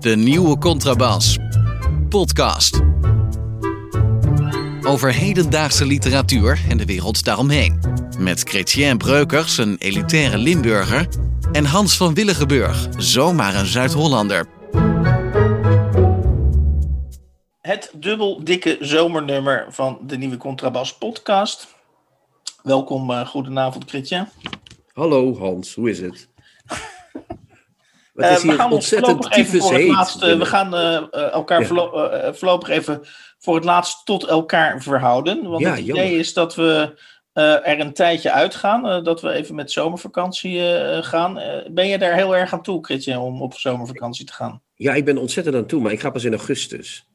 De nieuwe Contrabas. Podcast. Over hedendaagse literatuur en de wereld daaromheen. Met Chrétien Breukers, een elitaire Limburger. En Hans van Willigenburg, zomaar een Zuid-Hollander. Het dubbel dikke zomernummer van de nieuwe Contrabas podcast. Welkom, uh, goedenavond Chrétien. Hallo Hans, hoe is het? Het is uh, we gaan ontzettend even voor het laatste, We gaan uh, elkaar ja. voorlo voorlopig even voor het laatst tot elkaar verhouden. Want ja, het idee jammer. is dat we er een tijdje uitgaan. dat we even met zomervakantie gaan. ben je daar heel erg aan toe, Chrétien, om op zomervakantie te gaan? Ja, ik ben ontzettend aan toe, maar ik ga pas in augustus.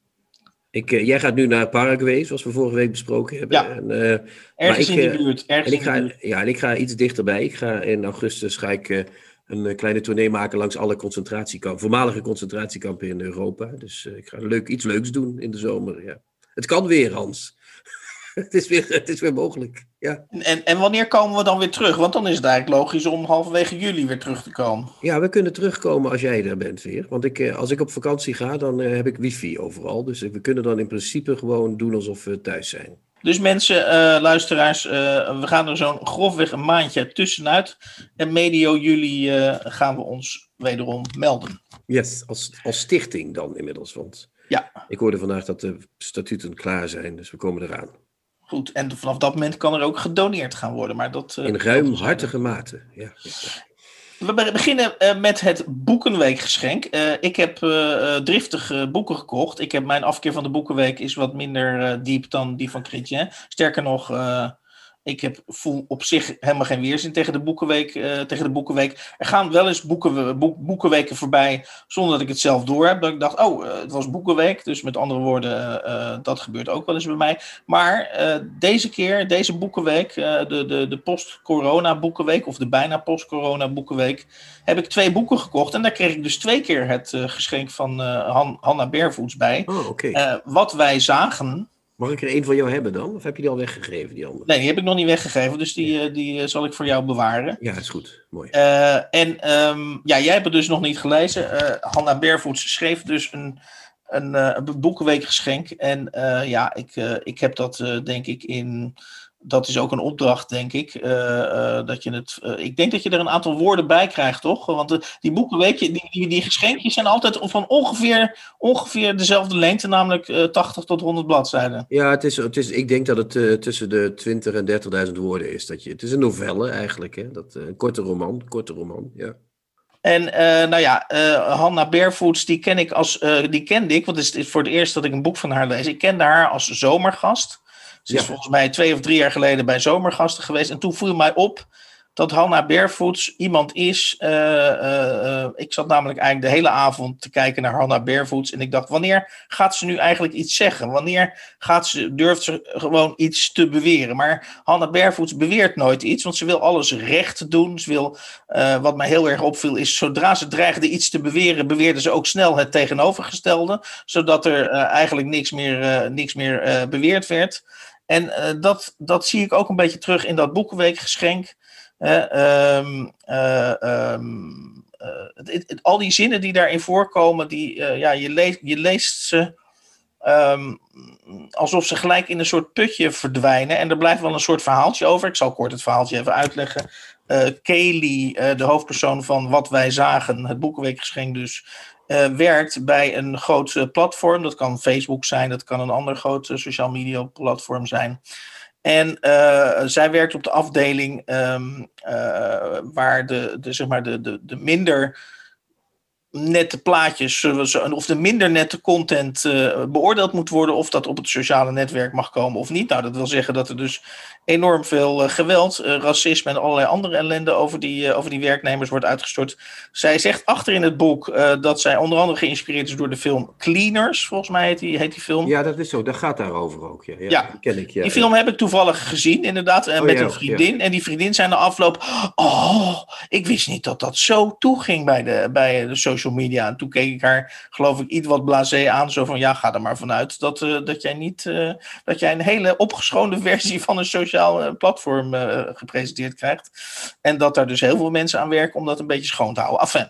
Ik, jij gaat nu naar Paraguay, zoals we vorige week besproken hebben. Ja, en, ergens ik, in de buurt. Ergens en ik ga, Ja, en ik ga iets dichterbij. Ik ga in augustus ga ik een eh, kleine tournee maken langs alle concentratiekampen, voormalige concentratiekampen in Europa. Dus uh, ik ga leuk, iets leuks doen in de zomer. Ja. Het kan weer, Hans. het, is weer, het is weer mogelijk. Ja. En, en wanneer komen we dan weer terug? Want dan is het eigenlijk logisch om halverwege juli weer terug te komen. Ja, we kunnen terugkomen als jij er bent weer. Want ik, eh, als ik op vakantie ga, dan heb ik wifi overal. Dus we kunnen dan in principe gewoon doen alsof we thuis zijn. Dus mensen, uh, luisteraars, uh, we gaan er zo'n grofweg een maandje tussenuit. En medio juli uh, gaan we ons wederom melden. Yes, als, als stichting dan inmiddels. Want ja. ik hoorde vandaag dat de statuten klaar zijn, dus we komen eraan. Goed, en vanaf dat moment kan er ook gedoneerd gaan worden. Maar dat, In ruimhartige mate, ja. We beginnen uh, met het Boekenweekgeschenk. Uh, ik heb uh, driftig boeken gekocht. Ik heb, mijn afkeer van de Boekenweek is wat minder diep dan die van Chrétien. Sterker nog, ik heb, voel op zich helemaal geen weerzin tegen de, boekenweek, uh, tegen de boekenweek. Er gaan wel eens boeken, boek, boekenweken voorbij zonder dat ik het zelf door heb. Dat ik dacht, oh, uh, het was boekenweek. Dus met andere woorden, uh, dat gebeurt ook wel eens bij mij. Maar deze keer, deze boekenweek, de, de, de post-corona boekenweek, of de bijna post-corona boekenweek, heb ik twee boeken gekocht. En daar kreeg ik dus twee keer het geschenk van Han, Hanna Bervoets bij. Oh, okay. wat wij zagen Mag ik er een van jou hebben dan? Of heb je die al weggegeven, die andere? Nee, die heb ik nog niet weggegeven. Dus die, ja. die zal ik voor jou bewaren. Ja, is goed. Mooi. Uh, en um, ja, jij hebt het dus nog niet gelezen. Uh, Hanna Bervoets schreef dus een, een, een boekenweekgeschenk. En ja, ik, ik heb dat denk ik in dat is ook een opdracht, denk ik. Uh, uh, dat je het, uh, ik denk dat je er een aantal woorden bij krijgt, toch? Want die boeken, weet je, die, die, die, geschenkjes zijn altijd van ongeveer, ongeveer dezelfde lengte, namelijk 80 tot 100 bladzijden. Ja, het is, het is, ik denk dat het tussen de 20 en 30.000 woorden is. Dat je, het is een novelle eigenlijk, hè? Dat, een korte roman, korte roman, ja. En nou ja, Hanna Barefoots, die ken ik als, die kende ik, want het is voor het eerst dat ik een boek van haar lees. Ik kende haar als zomergast. Ze is ja. volgens mij twee of drie jaar geleden bij Zomergasten geweest. En toen viel mij op dat Hanna Barefoots iemand is. Uh, uh, uh, ik zat namelijk eigenlijk de hele avond te kijken naar Hanna Barefoots. En ik dacht, wanneer gaat ze nu eigenlijk iets zeggen? Wanneer gaat ze, durft ze gewoon iets te beweren? Maar Hanna Barefoots beweert nooit iets, want ze wil alles recht doen. Ze wil, wat mij heel erg opviel, is zodra ze dreigde iets te beweren, beweerde ze ook snel het tegenovergestelde. Zodat er eigenlijk niks meer, niks meer beweerd werd. En uh, dat, dat zie ik ook een beetje terug in dat boekenweekgeschenk. Uh, uh, um, het, het, al die zinnen die daarin voorkomen, die, ja, je, leest, je leest ze um, alsof ze gelijk in een soort putje verdwijnen. En er blijft wel een soort verhaaltje over. Ik zal kort het verhaaltje even uitleggen. Kaylee, de hoofdpersoon van Wat Wij Zagen, het boekenweekgeschenk dus, uh, werkt bij een groot uh, platform. Dat kan Facebook zijn, dat kan een ander groot uh, social media platform zijn. En zij werkt op de afdeling um, waar de, de, zeg maar de, de, de minder nette plaatjes of de minder nette content beoordeeld moet worden of dat op het sociale netwerk mag komen of niet. Nou, dat wil zeggen dat er dus enorm veel uh, geweld, uh, racisme en allerlei andere ellende over die, over die werknemers wordt uitgestort. Zij zegt achter in het boek dat zij onder andere geïnspireerd is door de film Cleaners, volgens mij heet die, heet die film. Ja, dat is zo. Dat gaat daarover ook. Ja, ja, ja. Die ken ik. Ja, die film heb ik toevallig gezien, inderdaad, oh, met ja, een vriendin. En die vriendin zei na afloop, oh, ik wist niet dat dat zo toeging bij de, bij de social media. En toen keek ik haar, geloof ik, iets wat blasé aan. Zo van, ja, ga er maar vanuit dat, uh, dat jij niet, uh, dat jij een hele opgeschoonde versie van een sociale sociaal platform gepresenteerd krijgt. En dat daar dus heel veel mensen aan werken om dat een beetje schoon te houden. Enfin,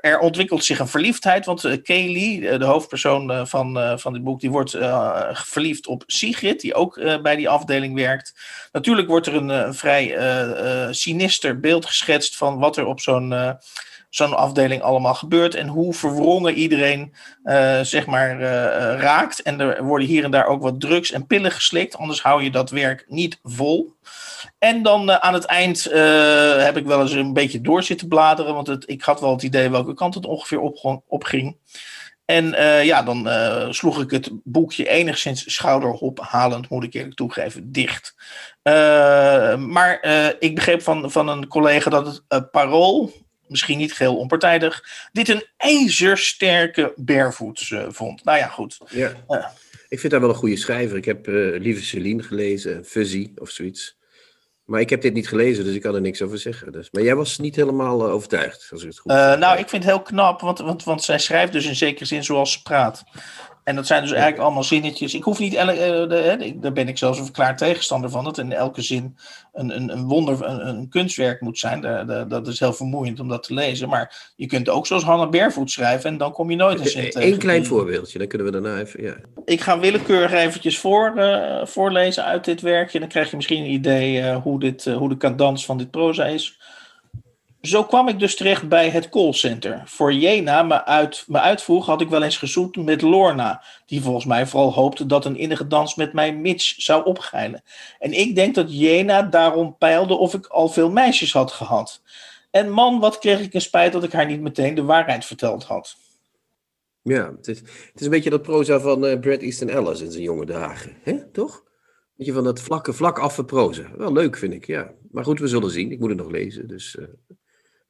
er ontwikkelt zich een verliefdheid, want Kaylee, de hoofdpersoon van, van dit boek, die wordt verliefd op Sigrid, die ook bij die afdeling werkt. Natuurlijk wordt er een vrij sinister beeld geschetst van wat er op zo'n zo'n afdeling allemaal gebeurt en hoe verwrongen iedereen uh, zeg maar uh, raakt. En er worden hier en daar ook wat drugs en pillen geslikt, anders hou je dat werk niet vol. En dan aan het eind heb ik wel eens een beetje door zitten bladeren, want het, ik had wel het idee welke kant het ongeveer op, opging. En ja, dan sloeg ik het boekje enigszins schouderhophalend, moet ik eerlijk toegeven, dicht. maar ik begreep van, van een collega dat het parool misschien niet geheel onpartijdig, dit een ijzersterke Barefoots uh, vond. Nou ja, goed. Ja. Uh, ik vind haar wel een goede schrijver. Ik heb uh, Lieve Celine gelezen, Fuzzy of zoiets. Maar ik heb dit niet gelezen, dus ik kan er niks over zeggen. Dus. Maar jij was niet helemaal overtuigd, als ik het goed Nou, ik vind het heel knap, want, want, want zij schrijft dus in zekere zin zoals ze praat. En dat zijn dus eigenlijk allemaal zinnetjes. Ik hoef niet, elke, uh, daar ben ik zelfs een verklaard tegenstander van, dat in elke zin een, een, een wonder, een, een kunstwerk moet zijn. dat is heel vermoeiend om dat te lezen. Maar je kunt ook zoals Hannah Barefoot schrijven en dan kom je nooit een zin tegen. Eén klein voorbeeldje, dan kunnen we daarna even, ja. Ik ga willekeurig eventjes voor, uh, voorlezen uit dit werkje. Dan krijg je misschien een idee uh, hoe, dit, hoe de cadans van dit proza is. Zo kwam ik dus terecht bij het callcenter. Voor Jena me, uit, uitvroeg had ik wel eens gezoet met Lorna, die volgens mij vooral hoopte dat een innige dans met mij Mitch zou opgeilen. En ik denk dat Jena daarom peilde of ik al veel meisjes had gehad. En man, wat kreeg ik een spijt dat ik haar niet meteen de waarheid verteld had. Ja, het is, het is een beetje dat proza van uh, Brad Easton Ellis in zijn jonge dagen, hè? toch? Beetje van dat vlakke, vlak affe proza. Wel leuk, vind ik, ja. Maar goed, we zullen zien. Ik moet het nog lezen, dus... Uh...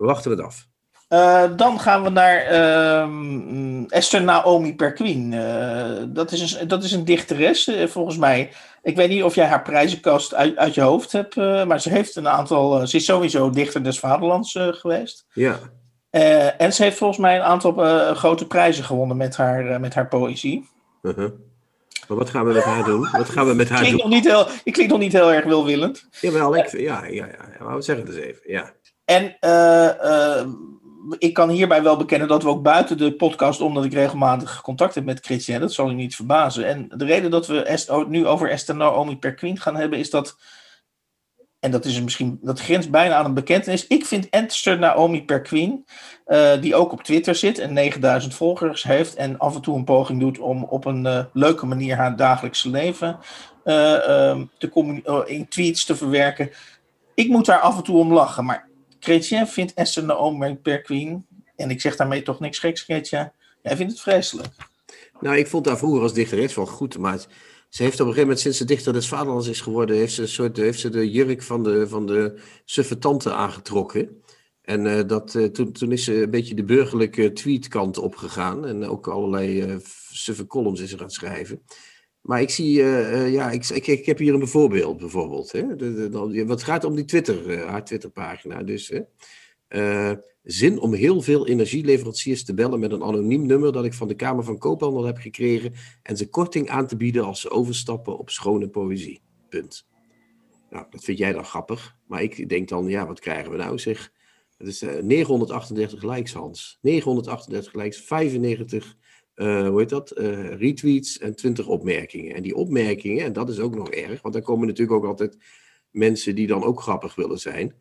We wachten het af. Uh, dan gaan we naar uh, Esther Naomi Perquin. Uh, dat, is een, dat is een dichteres, uh, volgens mij. Ik weet niet of jij haar prijzenkast uit, uit je hoofd hebt, maar ze heeft een aantal. ze is sowieso dichter des Vaderlands geweest. Ja. en ze heeft volgens mij een aantal grote prijzen gewonnen met haar, met haar poëzie. -huh. Maar wat gaan we met haar doen? Wat gaan we met haar doen? Nog niet heel, ik klink nog niet heel erg welwillend. Jawel, ik, ja, ja, ja, maar we zeggen het eens even. Ja. En uh, ik kan hierbij wel bekennen dat we ook buiten de podcast, omdat ik regelmatig contact heb met Christian, dat zal u niet verbazen. En de reden dat we nu over Esther Naomi Perquin gaan hebben, is dat, en dat is misschien, dat grenst bijna aan een bekentenis. Ik vind Esther Naomi Perquin, uh, die ook op Twitter zit en 9000 volgers heeft en af en toe een poging doet om op een uh, leuke manier haar dagelijkse leven ehm, te in tweets te verwerken. Ik moet daar af en toe om lachen, maar Chrétien vindt Esther Naomi Perquin, en ik zeg daarmee toch niks geks, Chrétien, jij vindt het vreselijk. Nou, ik vond haar vroeger als dichteres wel goed, maar ze heeft op een gegeven moment, sinds ze dichter des vaderlands is geworden, heeft ze, een soort, heeft ze de jurk van de, van de aangetrokken. En uh, dat, uh, toen, toen is ze een beetje de burgerlijke tweetkant opgegaan. En ook allerlei uh, suffe columns is ze gaan schrijven. Maar ik zie, ja, ik, ik, ik, heb hier een voorbeeld bijvoorbeeld. Hè? Wat gaat om die Twitter, haar Twitterpagina. Dus, hè? zin om heel veel energieleveranciers te bellen met een anoniem nummer dat ik van de Kamer van Koophandel heb gekregen en ze korting aan te bieden als ze overstappen op schone poëzie. Punt. Nou, dat vind jij dan grappig. Maar ik denk dan, ja, wat krijgen we nou? Zeg, het is 938 likes, Hans. 938 likes, 95 uh, hoe heet dat? Uh, retweets en 20 opmerkingen. En die opmerkingen, en dat is ook nog erg, want dan komen natuurlijk ook altijd mensen die dan ook grappig willen zijn.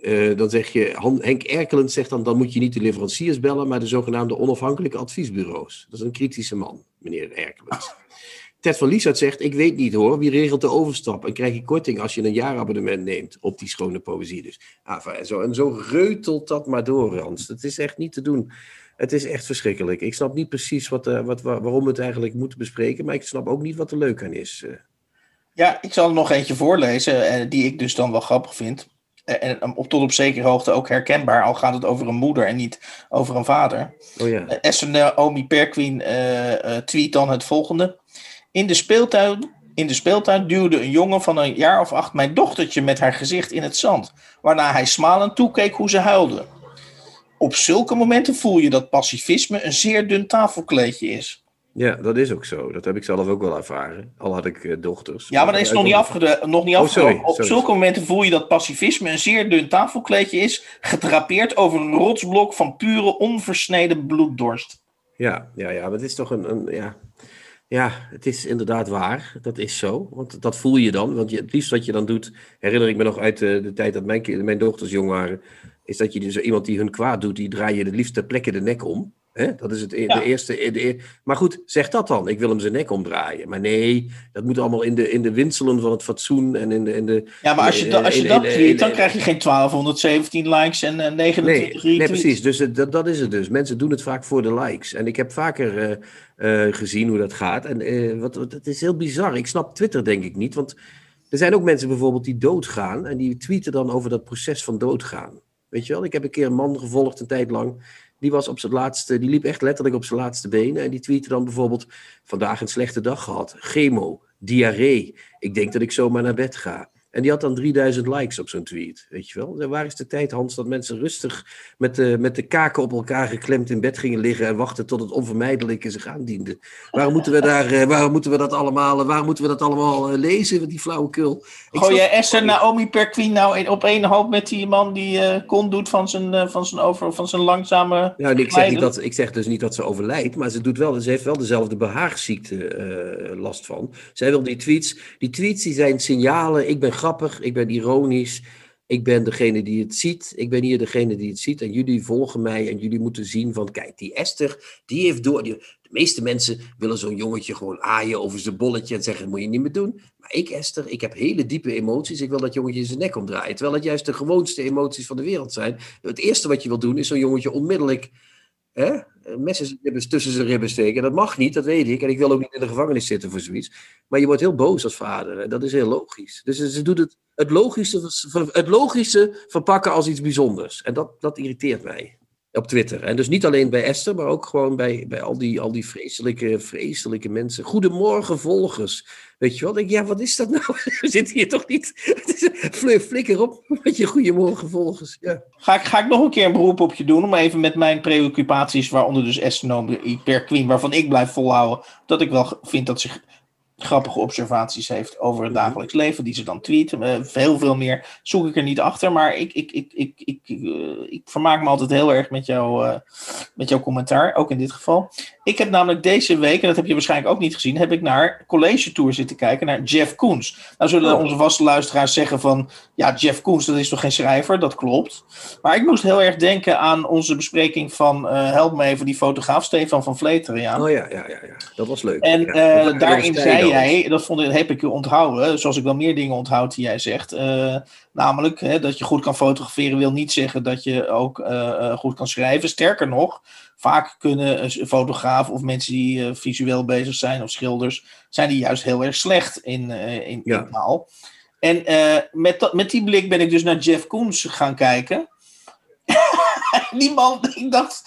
Uh, dan zeg je, Henk Erkelend zegt dan, dan moet je niet de leveranciers bellen, maar de zogenaamde onafhankelijke adviesbureaus. Dat is een kritische man, meneer Erkelend. Ted van Lieshout zegt, ik weet niet hoor, wie regelt de overstap en krijg je korting als je een jaarabonnement neemt op die schone poëzie. Dus, ah, en, zo, en zo reutelt dat maar door, Hans. Dat is echt niet te doen. Het is echt verschrikkelijk. Ik snap niet precies wat, uh, wat, waarom we het eigenlijk moeten bespreken, maar ik snap ook niet wat er leuk aan is. Uh. Ja, ik zal er nog eentje voorlezen, uh, die ik dus dan wel grappig vind. En op, tot op zekere hoogte ook herkenbaar, al gaat het over een moeder en niet over een vader. Oh ja. Esther Naomi Perquin tweet dan het volgende. In de speeltuin in de speeltuin duwde een jongen van een jaar of acht mijn dochtertje met haar gezicht in het zand, waarna hij smalend toekeek hoe ze huilde. Op zulke momenten voel je dat pacifisme een zeer dun tafelkleedje is. Ja, dat is ook zo. Dat heb ik zelf ook wel ervaren. Al had ik uh, dochters. Ja, maar dan is nog niet, afgede nog niet oh. Op zulke momenten voel je dat pacifisme een zeer dun tafelkleedje is, gedrapeerd over een rotsblok van pure, onversneden bloeddorst. Ja, ja, ja, maar het is toch een, een ja, ja, het is inderdaad waar. Dat is zo. Want dat voel je dan. Want je, het liefst wat je dan doet, herinner ik me nog uit de, de tijd dat mijn, mijn dochters jong waren, is dat je dus iemand die hun kwaad doet, die draai je het liefst ter plekke de nek om. Hè? Dat is het e-, de eerste. De, maar goed, zeg dat dan. Ik wil hem zijn nek omdraaien. Maar nee, dat moet allemaal in de, in de winselen van het fatsoen en in de. In de ja, maar als je, da, als je dat tweet, dan krijg je geen 1217 likes en uh, 29 nee, nee, precies. Dus dat, dat is het dus. Mensen doen het vaak voor de likes. En ik heb vaker uh, uh, gezien hoe dat gaat. En uh, wat, wat, het is heel bizar. Ik snap Twitter denk ik niet. Want er zijn ook mensen bijvoorbeeld die doodgaan. En die tweeten dan over dat proces van doodgaan. Weet je wel, ik heb een keer een man gevolgd een tijd lang. Die was op zijn laatste, die liep echt letterlijk op zijn laatste benen. En die tweette dan bijvoorbeeld: Vandaag een slechte dag gehad. Chemo, diarree. Ik denk dat ik zomaar naar bed ga. En die had dan 3000 likes op zo'n tweet. Weet je wel? Waar is de tijd, Hans, dat mensen rustig met de, met de kaken op elkaar geklemd in bed gingen liggen en wachten tot het onvermijdelijke zich aandiende? Waarom moeten we, daar, uh, waarom moeten we dat allemaal, uh, waarom moeten we dat allemaal uh, lezen, die flauwekul? Gooi je Esther Naomi Perquin nou op één hoop met die man die kon doet van zijn, van zijn, over, van zijn langzame. Nou, ik zeg, niet dat, ik zeg dus niet dat ze overlijdt, maar ze, doet wel, ze heeft wel dezelfde behaagziekte last van. Zij wil die tweets, die tweets die zijn signalen, ik ben grappig, ik ben ironisch. Ik ben degene die het ziet. Ik ben hier degene die het ziet. En jullie volgen mij en jullie moeten zien van, kijk, die Esther, die heeft door. De meeste mensen willen zo'n jongetje gewoon aaien over zijn bolletje en zeggen, dat moet je niet meer doen. Maar ik, Esther, ik heb hele diepe emoties. Ik wil dat jongetje zijn nek omdraaien. Terwijl het juist de gewoonste emoties van de wereld zijn. Het eerste wat je wil doen is zo'n jongetje onmiddellijk hè, messen tussen zijn ribben steken. Dat mag niet, dat weet ik. En ik wil ook niet in de gevangenis zitten voor zoiets. Maar je wordt heel boos als vader. En dat is heel logisch. Dus ze doet het, het, logische, het logische verpakken als iets bijzonders. En dat, dat irriteert mij op Twitter. En dus niet alleen bij Esther, maar ook gewoon bij, bij al, die, al die vreselijke, vreselijke mensen. Goedemorgen, volgers. Weet je wel? Denk, ja, wat is dat nou? We zitten hier toch niet. Flikker op met je goedemorgen, volgers. Ja. Ga, ik, ga ik nog een keer een beroep op je doen om even met mijn preoccupaties, waaronder dus Esther per Queen, waarvan ik blijf volhouden, dat ik wel vind dat zich grappige observaties heeft over het mhm. dagelijks leven, die ze dan tweeten. Uh, veel, veel meer zoek ik er niet achter, maar ik, ik, ik, ik, ik, uh, ik vermaak me altijd heel erg met, jou, uh, met jouw commentaar, ook in dit geval. Ik heb namelijk deze week, en dat heb je waarschijnlijk ook niet gezien, heb ik naar College Tour zitten kijken, naar Jeff Koens. Nou zullen oh. onze vaste luisteraars zeggen van, ja, Jeff Koens, dat is toch geen schrijver? Dat klopt. Maar ik moest heel erg denken aan onze bespreking van, help me even, die fotograaf Stefan van Vleteren. Ja. Oh ja, ja, ja, ja, dat was leuk. En ja, daarin zei jij, dat vond ik, heb ik onthouden, zoals ik wel meer dingen onthoud die jij zegt. Uh, namelijk, hè, dat je goed kan fotograferen wil niet zeggen dat je ook uh, goed kan schrijven. Sterker nog, vaak kunnen fotografen of mensen die visueel bezig zijn of schilders, zijn die juist heel erg slecht in, in, ja. in taal. En met, dat, met die blik ben ik dus naar Jeff Koons gaan kijken. die man, ik dacht,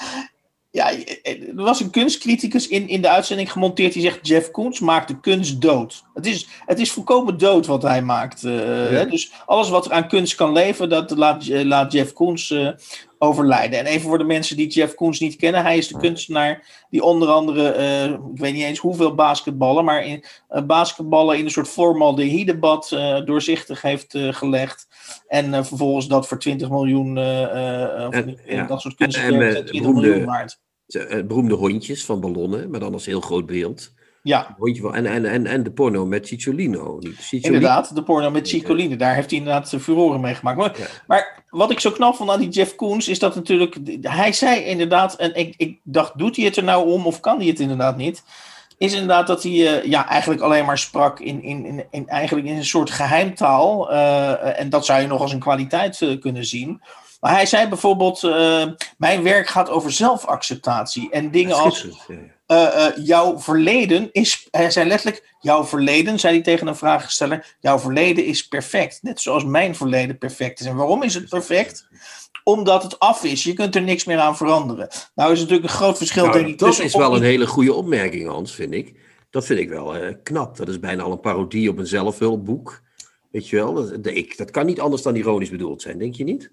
ja, er was een kunstcriticus in, in de uitzending gemonteerd die zegt: Jeff Koons maakt de kunst dood. Het is, het is volkomen dood wat hij maakt. Uh, hè? Dus alles wat er aan kunst kan leven, dat laat, laat Jeff Koons uh, overlijden. En even voor de mensen die Jeff Koons niet kennen: hij is de kunstenaar die onder andere, uh, ik weet niet eens hoeveel basketballen, maar in, basketballen in een soort formaldehydebad doorzichtig heeft gelegd. En vervolgens dat voor 20 miljoen, en, ja. dat soort kunstwerken, 20 miljoen waard. Eh, beroemde hondjes van ballonnen, maar dan als heel groot beeld. Ja. En, en, en, en de porno met Cicciolino. Cicciolino. Inderdaad, de porno met Cicciolino. Daar heeft hij inderdaad furoren mee gemaakt. Maar, maar, wat ik zo knap vond aan die Jeff Koons is dat natuurlijk... Hij zei inderdaad, en ik, ik dacht, doet hij het er nou om of kan hij het inderdaad niet? Is inderdaad dat hij uh, ja, eigenlijk alleen maar sprak in, in, in, in, eigenlijk in een soort geheimtaal. Uh, en dat zou je nog als een kwaliteit uh, kunnen zien. Maar hij zei bijvoorbeeld: Mijn werk gaat over zelfacceptatie. En dingen als. Jouw verleden is. Hij zei letterlijk: Jouw verleden, zei hij tegen een vraagsteller. Jouw verleden is perfect. Net zoals mijn verleden perfect is. En waarom is het perfect? Omdat het af is. Je kunt er niks meer aan veranderen. Nou is natuurlijk een groot verschil, nou, denk ik. Dat is wel een hele goede opmerking, Hans, vind ik. Dat vind ik wel knap. Dat is bijna al een parodie op een zelfhulpboek. Weet je wel? Dat, dat, dat kan niet anders dan ironisch bedoeld zijn, denk je niet?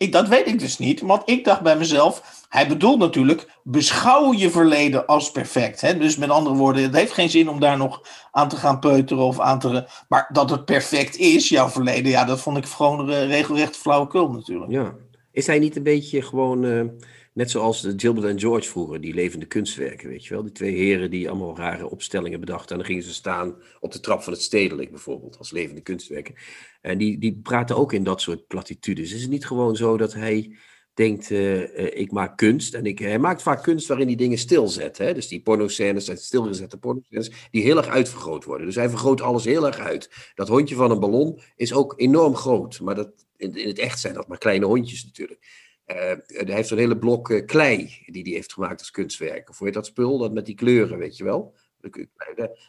Ik, dat weet ik dus niet, want ik dacht bij mezelf, hij bedoelt natuurlijk, beschouw je verleden als perfect. Hè? Dus met andere woorden, het heeft geen zin om daar nog aan te gaan peuteren of aan te... Maar dat het perfect is, jouw verleden, ja, dat vond ik gewoon regelrecht flauwekul natuurlijk. Ja. Is hij niet een beetje gewoon, uh, net zoals Gilbert en George vroeger, die levende kunstwerken, weet je wel? Die twee heren die allemaal rare opstellingen bedachten. En dan gingen ze staan op de trap van het stedelijk bijvoorbeeld, als levende kunstwerken. En die, die praten ook in dat soort platitudes. Is het niet gewoon zo dat hij denkt, uh, uh, ik maak kunst. En ik, hij maakt vaak kunst waarin hij dingen stilzet. Hè? Dus die pornoscènes stilgezette pornoscènes die heel erg uitvergroot worden. Dus hij vergroot alles heel erg uit. Dat hondje van een ballon is ook enorm groot. Maar dat, in, het echt zijn dat maar kleine hondjes natuurlijk. Uh, hij heeft zo'n hele blok klei die hij heeft gemaakt als kunstwerk. Of heet dat spul? Dat met die kleuren, weet je wel.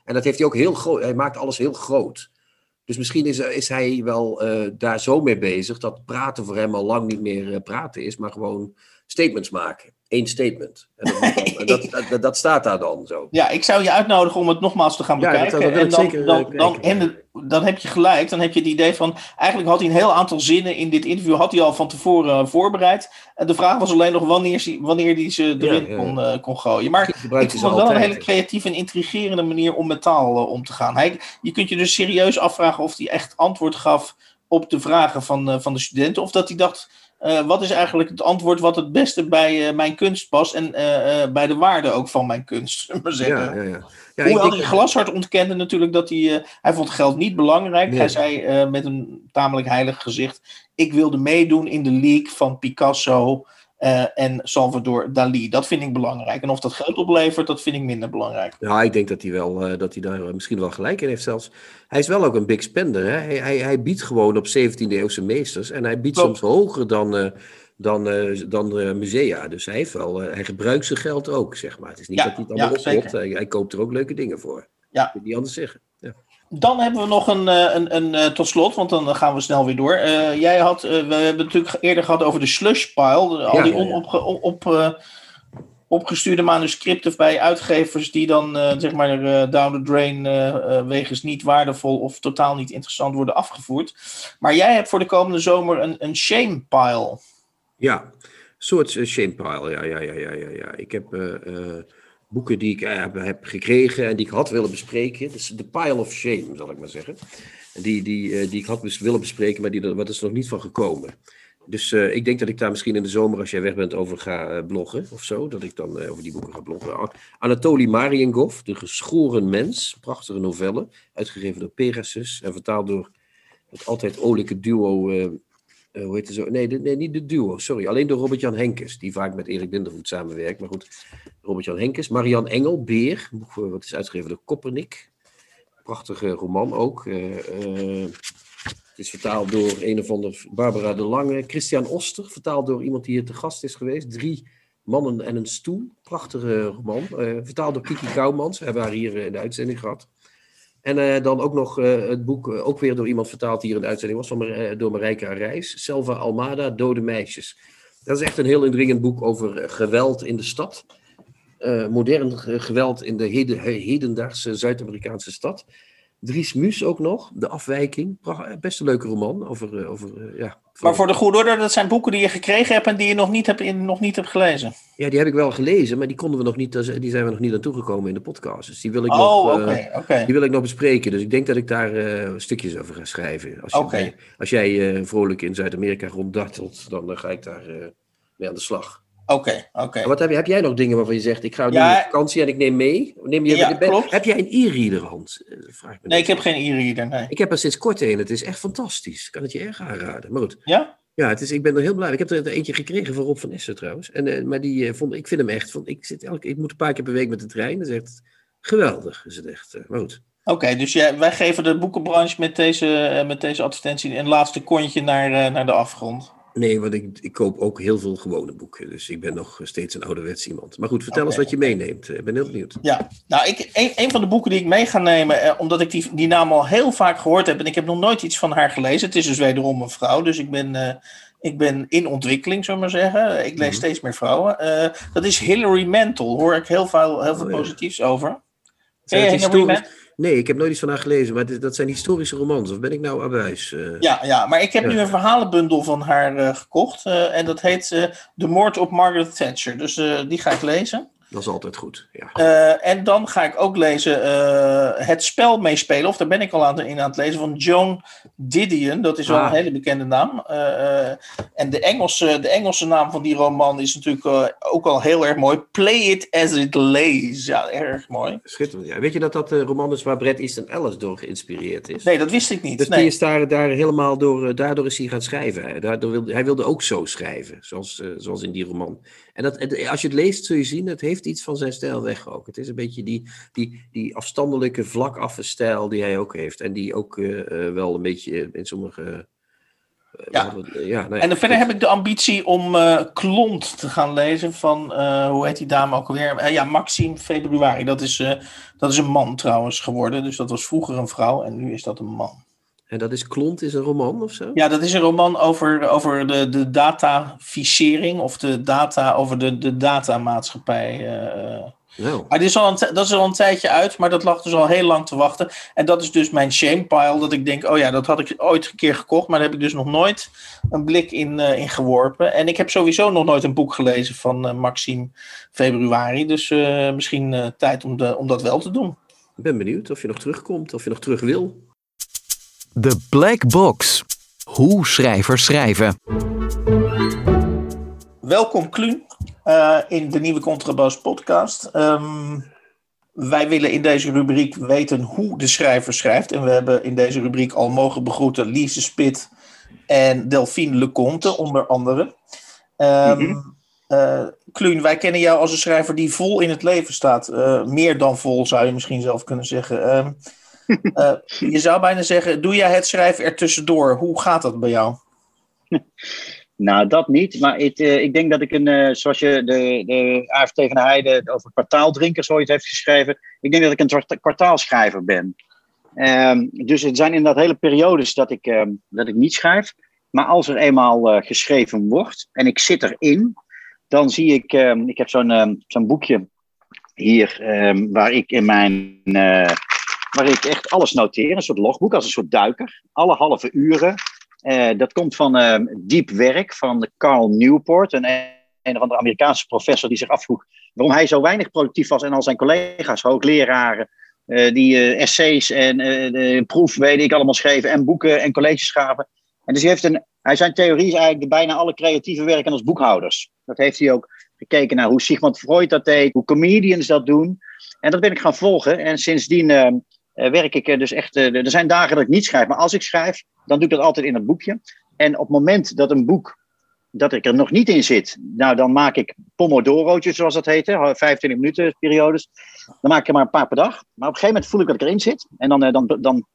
En dat heeft hij ook heel groot. Hij maakt alles heel groot. Dus misschien is, is hij wel uh, daar zo mee bezig dat praten voor hem al lang niet meer uh, praten is, maar gewoon statements maken. Eén statement. En dat, dat, dat, dat, staat daar dan zo. Ja, ik zou je uitnodigen om het nogmaals te gaan bekijken. Ja, en dan, zeker, dan, dan, en dan heb je gelijk. Dan heb je het idee van. Eigenlijk had hij een heel aantal zinnen in dit interview. Had hij al van tevoren uh, voorbereid. En de vraag was alleen nog wanneer, wanneer hij ze erin ja. Kon, uh, kon gooien. Maar ik vond het wel een hele creatieve en intrigerende manier om met taal uh, om te gaan. Hij, je kunt je dus serieus afvragen of hij echt antwoord gaf op de vragen van, van de studenten. Of dat hij dacht. Uh, wat is eigenlijk het antwoord wat het beste bij uh, mijn kunst past en uh, bij de waarde ook van mijn kunst? Maar zeggen. Ja, ja, ja. ja Hoewel hij glashard ontkende natuurlijk dat hij, hij vond geld niet belangrijk. Nee. Hij zei met een tamelijk heilig gezicht, ik wilde meedoen in de league van Picasso en Salvador Dali. Dat vind ik belangrijk. En of dat geld oplevert, dat vind ik minder belangrijk. Ja, ik denk dat hij, wel, dat hij daar misschien wel gelijk in heeft zelfs. Hij is wel ook een big spender. Hè? Hij, hij, hij biedt gewoon op 17e eeuwse meesters. En hij biedt Klopt. soms hoger dan, uh, dan, uh, dan uh, musea. Dus hij, heeft wel, hij gebruikt zijn geld ook, zeg maar. Het is niet Ja, dat hij het allemaal ja. Hij, hij koopt er ook leuke dingen voor. Ja. Ik wil niet anders zeggen. Dan hebben we nog een, eh, een, een, eh, tot slot, want dan gaan we snel weer door. Eh, jij had, we hebben het natuurlijk eerder gehad over de slush pile. Al die onopge- op, op, opgestuurde manuscripten bij uitgevers die dan zeg maar down the drain wegens niet waardevol of totaal niet interessant worden afgevoerd. Maar jij hebt voor de komende zomer een, een shame pile. Ja, een soort shame pile. Ja, ja, ja, ja, ja, ja. Ik heb boeken die ik eh, heb, gekregen en die ik had willen bespreken. Dus de pile of shame, zal ik maar zeggen. Die, die, eh, die ik had willen bespreken, maar die, er- wat is er nog niet van gekomen. Dus eh, ik denk dat ik daar misschien in de zomer, als jij weg bent, over ga bloggen of zo. Dat ik dan over die boeken ga bloggen. Anatoly Marienkov, De Geschoren Mens. Prachtige novelle. Uitgegeven door Pegasus en vertaald door het altijd olijke duo. Eh, hoe heet zo? Nee, nee, niet de duo, sorry. Alleen door Robert-Jan Henkes, die vaak met Erik Lindervoet samenwerkt. Maar goed, Robert-Jan Henkes. Marian Engel, Beer. wat is uitgegeven door Koppernik. Prachtige roman ook. eh, eh, het is vertaald door een of ander Barbara de Lange. Christian Oster, vertaald door iemand die hier te gast is geweest. Drie mannen en een stoel. Prachtige roman. vertaald door Kiki Kouwmans. We hebben haar hier in de uitzending gehad. En eh, dan ook nog eh, het boek, eh, ook weer door iemand vertaald die hier in de uitzending was, van, door Marijke Reis. Selva Almada, Dode Meisjes. Dat is echt een heel indringend boek over geweld in de stad. Modern ge- geweld in de heden, he- hedendaagse Zuid-Amerikaanse stad. Dries Mus ook nog, De Afwijking. Eh, Best een leuke roman over, eh, over eh, ja. Maar voor de goede orde, dat zijn boeken die je gekregen hebt en die je nog niet hebt, in, nog niet hebt gelezen. Ja, die heb ik wel gelezen, maar die konden we nog niet, die zijn we nog niet aan toegekomen in de podcast. Dus die wil ik Oh, nog... Die wil ik nog bespreken, dus ik denk dat ik daar stukjes over ga schrijven. Als, je- als jij vrolijk in Zuid-Amerika ronddartelt, dan ga ik daar mee aan de slag. Oké, oké. Wat heb, je, heb jij nog dingen waarvan je zegt, ik ga nu Ja. op vakantie en ik neem mee? Neem je, Ja, klopt. Heb jij een e-reader, Hans? Eh, Vraag me Nee, ik heb geen e-reader, nee. ik heb er sinds kort een, het is echt fantastisch. Ik kan het je erg aanraden. Maar goed, Ja? ja, het is, ik ben er heel blij. Ik heb er eentje gekregen van Rob van Essen trouwens. En, eh, maar die, eh, vond, ik vind hem echt, van, ik, zit elke, ik moet een paar keer per week met de trein. Dat is echt geweldig. Is het echt, maar goed. Oké, dus jij, wij geven de boekenbranche met deze, met deze advertentie een laatste kontje naar, naar de afgrond. Nee, want ik, ik koop ook heel veel gewone boeken. Dus ik ben nog steeds een ouderwets iemand. Maar goed, vertel eens wat je meeneemt. Ik ben heel benieuwd. Ja, nou, ik, een, een van de boeken die ik mee ga nemen, eh, omdat ik die, die naam al heel vaak gehoord heb en ik heb nog nooit iets van haar gelezen. Het is dus wederom een vrouw, dus ik ben, eh, ik ben in ontwikkeling, zullen we maar zeggen. Ik lees Mhm. steeds meer vrouwen. Eh, dat is Hilary Mantel, hoor ik heel veel, heel veel Oh, ja. positiefs over. Ken je Mantel? Nee, ik heb nooit iets van haar gelezen, maar dat zijn historische romans. Of ben ik nou abuis? Uh, ja, ja, maar ik heb nu een verhalenbundel van haar uh, gekocht. Uh, en dat heet De Moord op Margaret Thatcher. Dus die ga ik lezen. Dat is altijd goed. Ja. Uh, en dan ga ik ook lezen uh, Het spel meespelen, of daar ben ik al aan, in aan het lezen, van Joan Didion. Dat is wel ah. een hele bekende naam. Uh, en de Engelse, de Engelse naam van die roman is natuurlijk ook al heel erg mooi. Play it as it lays. Ja, erg mooi. Schitterend. Ja. Weet je dat dat de roman is waar Bret Easton Ellis door geïnspireerd is? Nee, dat wist ik niet. Dus nee. die is daar, daar helemaal door, daardoor is hij gaan schrijven. Daardoor wilde, hij wilde ook zo schrijven, zoals, zoals in die roman. En dat, als je het leest, zul je zien, het heeft iets van zijn stijl weg ook. Het is een beetje die, die, die afstandelijke, vlakaffe stijl die hij ook heeft. En die ook uh, wel een beetje in sommige... Uh, ja. ja nou ja, en verder heb ik de ambitie om Klont te gaan lezen van, hoe heet die dame ook alweer? ja, Maxime Februari. Dat is, dat is een man trouwens geworden. Dus dat was vroeger een vrouw en nu is dat een man. En dat is Klont, is een roman of zo? Ja, dat is een roman over, over de, de dataficering of de data over de, de datamaatschappij. Uh, nou. Maar dit is al een, dat is al een tijdje uit, maar dat lag dus al heel lang te wachten. En dat is dus mijn shamepile, dat ik denk, oh ja, dat had ik ooit een keer gekocht, maar daar heb ik dus nog nooit een blik in, uh, in geworpen. En ik heb sowieso nog nooit een boek gelezen van uh, Maxime Februari, dus misschien tijd om, de, om dat wel te doen. Ik ben benieuwd of je nog terugkomt, of je nog terug wil. De Black Box. Hoe schrijvers schrijven. Welkom Kluun uh, in de nieuwe Contrabas podcast. Um, wij willen in deze rubriek weten hoe de schrijver schrijft. En we hebben in deze rubriek al mogen begroeten Lise Spit en Delphine Leconte onder andere. Um, mm uh, Kluun, wij kennen jou als een schrijver die vol in het leven staat. Uh, meer dan vol zou je misschien zelf kunnen zeggen. Uh, je zou bijna zeggen, doe jij het schrijven er tussendoor? Hoe gaat dat bij jou? Nou, dat niet. Maar ik, uh, ik denk dat ik een, uh, zoals je de, de AFT van de Heide over kwartaaldrinkers ooit heeft geschreven. Ik denk dat ik een kwartaalschrijver ben. Um, dus het zijn inderdaad hele periodes dat ik, um, dat ik niet schrijf. Maar als er eenmaal geschreven wordt en ik zit erin, dan zie ik, um, ik heb zo'n zo'n boekje hier waar ik in mijn waar ik echt alles noteer. Een soort logboek, als een soort duiker. Alle halve uren. Uh, dat komt van uh, diep werk van Carl Newport, een, een of andere Amerikaanse professor die zich afvroeg waarom hij zo weinig productief was en al zijn collega's, hoogleraren, uh, die essays en de proef, weet ik, allemaal schreven en boeken en colleges gaven. En dus hij heeft een, hij zijn theorie is eigenlijk bijna alle creatieve werken als boekhouders. Dat heeft hij ook gekeken naar hoe Sigmund Freud dat deed, hoe comedians dat doen. En dat ben ik gaan volgen. En sindsdien uh, werk ik dus echt. Uh, er zijn dagen dat ik niet schrijf, maar als ik schrijf, dan doe ik dat altijd in het boekje. En op het moment dat een boek, dat ik er nog niet in zit, nou dan maak ik pomodoro'tjes, zoals dat heet, 25 minuten periodes. Dan maak ik er maar een paar per dag. Maar op een gegeven moment voel ik dat ik erin zit. En dan, dan, dan,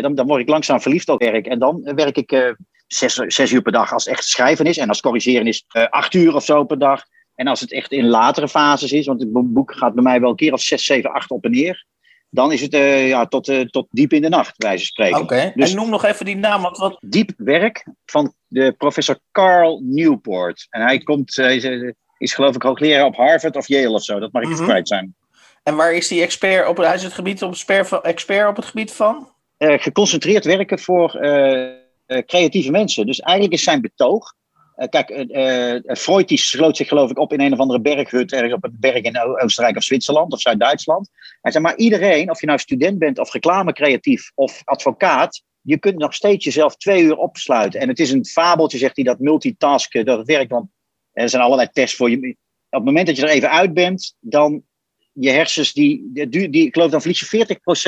dan, dan word ik langzaam verliefd op werk. En dan werk ik zes, zes uur per dag als echt schrijven is. En als corrigeren is acht uur of zo per dag. En als het echt in latere fases is, want het boek gaat bij mij wel een keer of zes, zeven, acht op en neer dan is het uh, ja, tot, uh, tot diep in de nacht, wijze spreken. Oké, dus, en noem nog even die naam. Want wat... Diep werk van de professor Carl Newport. En hij komt, uh, is, geloof ik hoogleraar op Harvard of Yale of zo. Dat mag ik mm -hmm. kwijt zijn. En waar is die expert op? Hij is het gebied op, expert op het gebied van? geconcentreerd werken voor creatieve mensen. Dus eigenlijk is zijn betoog kijk, uh, Freud sloot zich geloof ik op in een of andere berghut ergens op een berg in Oostenrijk of Zwitserland of Zuid-Duitsland. Hij zei, maar iedereen, of je nou student bent of reclamecreatief of advocaat, je kunt nog steeds jezelf twee uur opsluiten. En het is een fabeltje, zegt hij, dat multitasken, dat het werkt. Want er zijn allerlei tests voor je. Op het moment dat je er even uit bent, dan je hersens, die, die, die ik geloof dan verlies je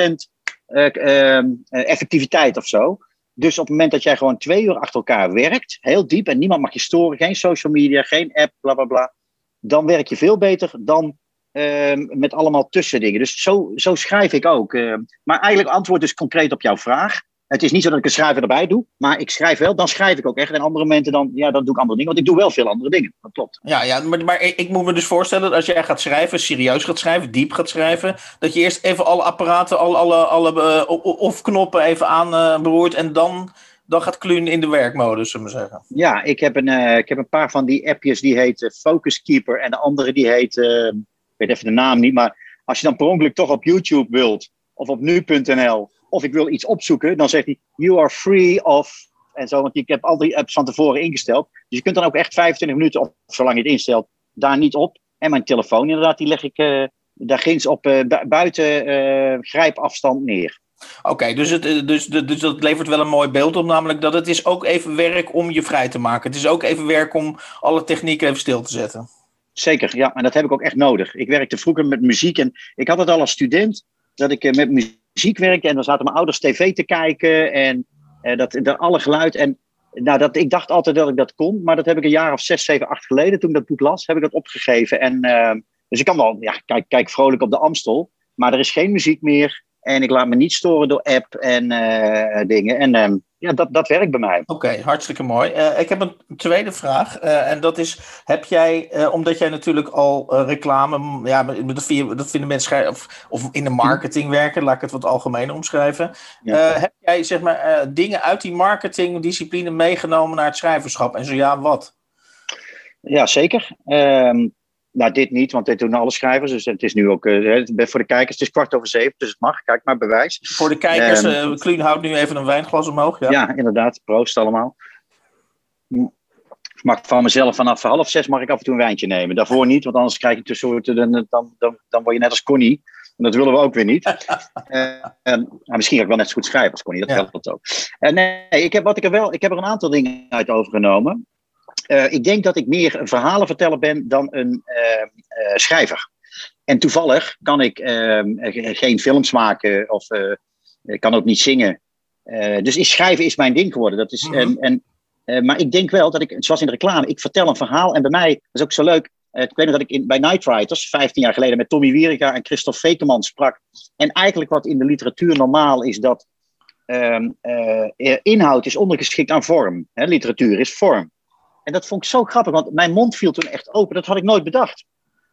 40% uh, effectiviteit of zo. Dus op het moment dat jij gewoon twee uur achter elkaar werkt, heel diep, en niemand mag je storen, geen social media, geen app, bla bla bla, dan werk je veel beter dan uh, met allemaal tussendingen. Dus zo, zo schrijf ik ook. Uh, maar eigenlijk antwoord dus concreet op jouw vraag. Het is niet zo dat ik een schrijver erbij doe, maar ik schrijf wel, dan schrijf ik ook echt. En andere momenten dan, ja, dan doe ik andere dingen. Want ik doe wel veel andere dingen, dat klopt. Ja, ja maar, maar ik, moet me dus voorstellen dat als jij gaat schrijven, serieus gaat schrijven, diep gaat schrijven, dat je eerst even alle apparaten, alle, alle, alle uh, of-knoppen even aanberoert uh, en dan, dan gaat Kluun in de werkmodus, zullen we zeggen. Ja, ik heb een, uh, ik heb een paar van die appjes die heet Focus Keeper en de andere die heet, ik weet even de naam niet, maar als je dan per ongeluk toch op YouTube wilt, of op nu.nl, of ik wil iets opzoeken, dan zegt hij, you are free of, en zo, want ik heb al die apps van tevoren ingesteld. Dus je kunt dan ook echt 25 minuten, of zolang je het instelt, daar niet op. En mijn telefoon inderdaad, die leg ik uh, daar ginds op uh, buiten uh, grijpafstand neer. Oké, dus, het, dus, dus dat levert wel een mooi beeld op, namelijk dat het is ook even werk om je vrij te maken. Het is ook even werk om alle techniek even stil te zetten. Zeker, ja, en dat heb ik ook echt nodig. Ik werkte vroeger met muziek en ik had het al als student dat ik met muziek werkte en dan zaten mijn ouders tv te kijken en dat, dat alle geluid. En nou, dat, ik dacht altijd dat ik dat kon, maar dat heb ik een jaar of zes, zeven, acht geleden, toen ik dat boek las, heb ik dat opgegeven. En, uh, dus ik kan wel, ja, kijk, kijk vrolijk op de Amstel, maar er is geen muziek meer. En ik laat me niet storen door app en uh, dingen. En uh, ja, dat, dat werkt bij mij. Oké, okay, hartstikke mooi. Uh, ik heb een tweede vraag. en dat is: heb jij, omdat jij natuurlijk al reclame, ja, dat, vinden, dat vinden mensen, of, of in de marketing werken, laat ik het wat algemener omschrijven. Ja. heb jij, zeg maar, dingen uit die marketingdiscipline meegenomen naar het schrijverschap? En zo ja, wat? Ja, zeker. Um, nou, dit niet, want dit doen alle schrijvers. Dus het is nu ook uh, voor de kijkers. Het is kwart over zeven, dus het mag. Kijk maar, bewijs. Voor de kijkers, um, uh, Kluun houdt nu even een wijnglas omhoog. Ja, ja inderdaad. Proost allemaal. Ik mag van mezelf vanaf half zes mag ik af en toe een wijntje nemen. Daarvoor niet, want anders krijg je tussen dan, dan, dan, dan word je net als Connie. En dat willen we ook weer niet. uh, nou, misschien ga ik wel net zo goed schrijven als Connie, dat geldt ja. ook. nee, ik heb, wat ik, er wel, ik heb er een aantal dingen uit overgenomen. Uh, ik denk dat ik meer een verhalenverteller ben dan een uh, uh, schrijver. En toevallig kan ik ehm, geen films maken of ik kan ook niet zingen. dus is schrijven is mijn ding geworden. Dat is, mm -hmm. en, en, maar ik denk wel dat ik, zoals in de reclame, ik vertel een verhaal. En bij mij, dat is ook zo leuk. ik weet nog dat ik in, bij Night Writers, 15 jaar geleden, met Tommy Wieriga en Christophe Fekeman sprak. En eigenlijk wat in de literatuur normaal is dat ehm, inhoud is ondergeschikt aan vorm. Hè? Literatuur is vorm. En dat vond ik zo grappig, want mijn mond viel toen echt open. Dat had ik nooit bedacht.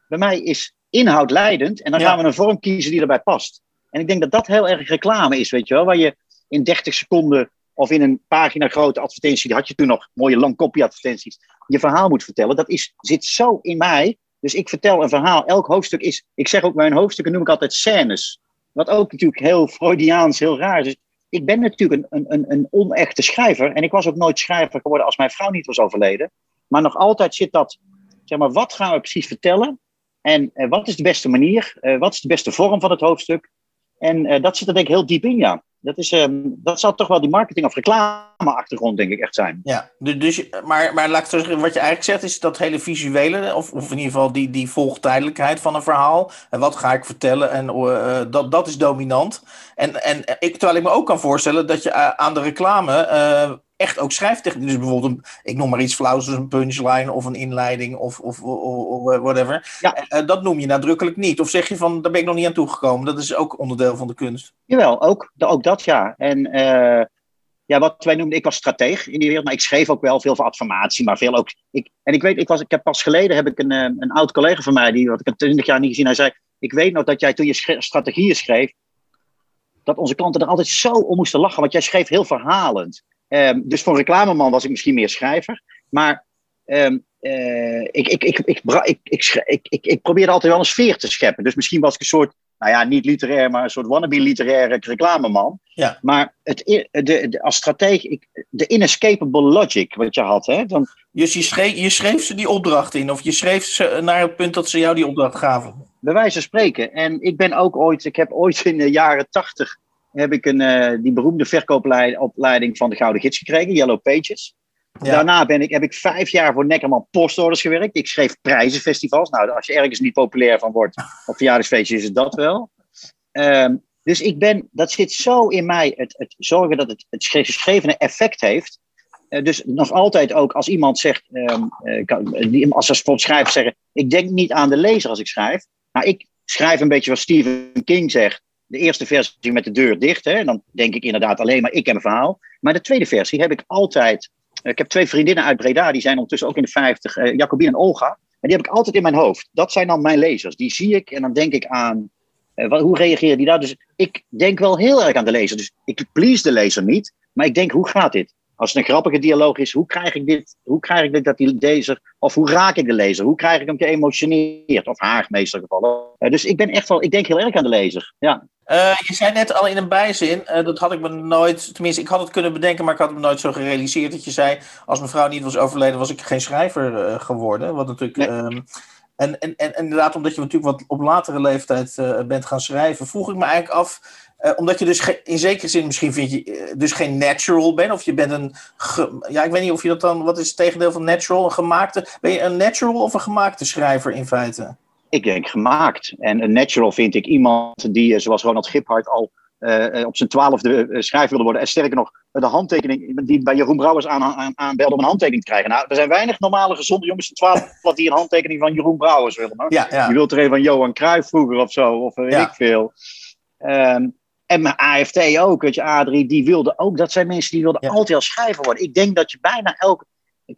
Bij mij is inhoud leidend en dan ja. gaan we een vorm kiezen die erbij past. En ik denk dat dat heel erg reclame is, weet je wel. Waar je in 30 seconden of in een pagina grote advertentie, die had je toen nog, mooie lang kopie advertenties, je verhaal moet vertellen. Dat is, zit zo in mij. Dus ik vertel een verhaal. Elk hoofdstuk is, ik zeg ook mijn hoofdstukken noem ik altijd scènes. Wat ook natuurlijk heel Freudiaans, heel raar is ik ben natuurlijk een, een, een onechte schrijver. En ik was ook nooit schrijver geworden als mijn vrouw niet was overleden. Maar nog altijd zit dat, zeg maar, wat gaan we precies vertellen? En uh, wat is de beste manier? Uh, wat is de beste vorm van het hoofdstuk? En uh, dat zit er denk ik heel diep in, ja. Dat, is, um, dat zal toch wel die marketing- of reclame-achtergrond, denk ik, echt zijn. Ja, dus, maar, maar laat ik zeggen, wat je eigenlijk zegt, is dat hele visuele, of, of in ieder geval die, die volgtijdelijkheid van een verhaal. En wat ga ik vertellen? En uh, dat, dat is dominant. En, en ik, terwijl ik me ook kan voorstellen dat je aan de reclame uh, echt ook schrijftechniek. Dus bijvoorbeeld, een, ik noem maar iets flauws, dus een punchline of een inleiding of, of, of, of whatever. Ja. Uh, dat noem je nadrukkelijk niet. Of zeg je van, daar ben ik nog niet aan toegekomen. Dat is ook onderdeel van de kunst. Jawel, ook, ook dat ja. En uh, ja, wat wij noemden, ik was strateeg in die wereld, maar ik schreef ook wel veel van affirmatie, maar veel ook. Ik, en ik weet, ik, was, ik heb pas geleden heb ik een, een oud collega van mij, die had ik een twintig jaar niet gezien, hij zei: Ik weet nog dat jij toen je strategieën schreef, dat onze klanten er altijd zo om moesten lachen, want jij schreef heel verhalend. Um, dus voor een reclameman was ik misschien meer schrijver. Maar um, uh, ik, ik, ik, ik, ik, ik, ik, ik, probeerde altijd wel een sfeer te scheppen. Dus misschien was ik een soort, nou ja, niet literair, maar een soort wannabe-literaire reclameman. Ja. Maar het, de, de, als stratege, ik, de inescapable logic wat je had. Hè, dan... Dus je schreef, je schreef ze die opdracht in, of je schreef ze naar het punt dat ze jou die opdracht gaven? Bij wijze van spreken. En ik ben ook ooit, ik heb ooit in de jaren tachtig heb ik een, uh, die beroemde verkoopopleiding van de Gouden Gids gekregen, Yellow Pages. Ja. Daarna ben ik, heb ik vijf jaar voor Neckerman Postorders gewerkt. Ik schreef prijzenfestivals. Nou, als je ergens niet populair van wordt op verjaardagsfeestjes, is het dat wel. Um, dus ik ben, dat zit zo in mij, het, het zorgen dat het, het geschrevene effect heeft. Uh, dus nog altijd ook als iemand zegt, um, uh, als ze schrijvers zeggen, ik denk niet aan de lezer als ik schrijf. Nou, ik schrijf een beetje wat Stephen King zegt de eerste versie met de deur dicht. Hè, en dan denk ik inderdaad alleen maar ik heb een verhaal. Maar de tweede versie heb ik altijd. Ik heb twee vriendinnen uit Breda, die zijn ondertussen ook in de 50, uh, Jacobine en Olga. En die heb ik altijd in mijn hoofd. Dat zijn dan mijn lezers. Die zie ik en dan denk ik aan. Wat, hoe reageren die daar? Dus ik denk wel heel erg aan de lezer. Dus ik please de lezer niet. Maar ik denk, hoe gaat dit? Als het een grappige dialoog is, hoe krijg ik dit, hoe krijg ik dit dat die lezer, of hoe raak ik de lezer? Hoe krijg ik hem geëmotioneerd? Of haar, meestal gevallen. Uh, dus ik ben echt wel, ik denk heel erg aan de lezer. Ja. Uh, je zei net al in een bijzin, uh, dat had ik me nooit, tenminste ik had het kunnen bedenken, maar ik had me nooit zo gerealiseerd dat je zei, als mijn vrouw niet was overleden, was ik geen schrijver geworden. Wat natuurlijk, nee. En, en, en inderdaad, omdat je natuurlijk wat op latere leeftijd bent gaan schrijven, vroeg ik me eigenlijk af, uh, omdat je dus in zekere zin misschien vind je uh, dus geen natural bent. Of je bent een. ja, ik weet niet of je dat dan. Wat is het tegendeel van natural? Een gemaakte. Ben je een natural of een gemaakte schrijver in feite? Ik denk gemaakt. En een natural vind ik iemand die, zoals Ronald Giphart al uh, op zijn twaalfde schrijver wilde worden. En sterker nog, de handtekening die bij Jeroen Brouwers aan, aan, aanbelde om een handtekening te krijgen. Nou, er zijn weinig normale gezonde jongens van twaalf die een handtekening van Jeroen Brouwers willen. Hoor. Ja, ja. Je wilt er een van Johan Cruijff vroeger of zo, of weet ja. ik veel. Um, en mijn AFT ook, weet je, Adrie, die wilde ook, dat zijn mensen die wilden ja. altijd al schrijver worden. Ik denk dat je bijna elke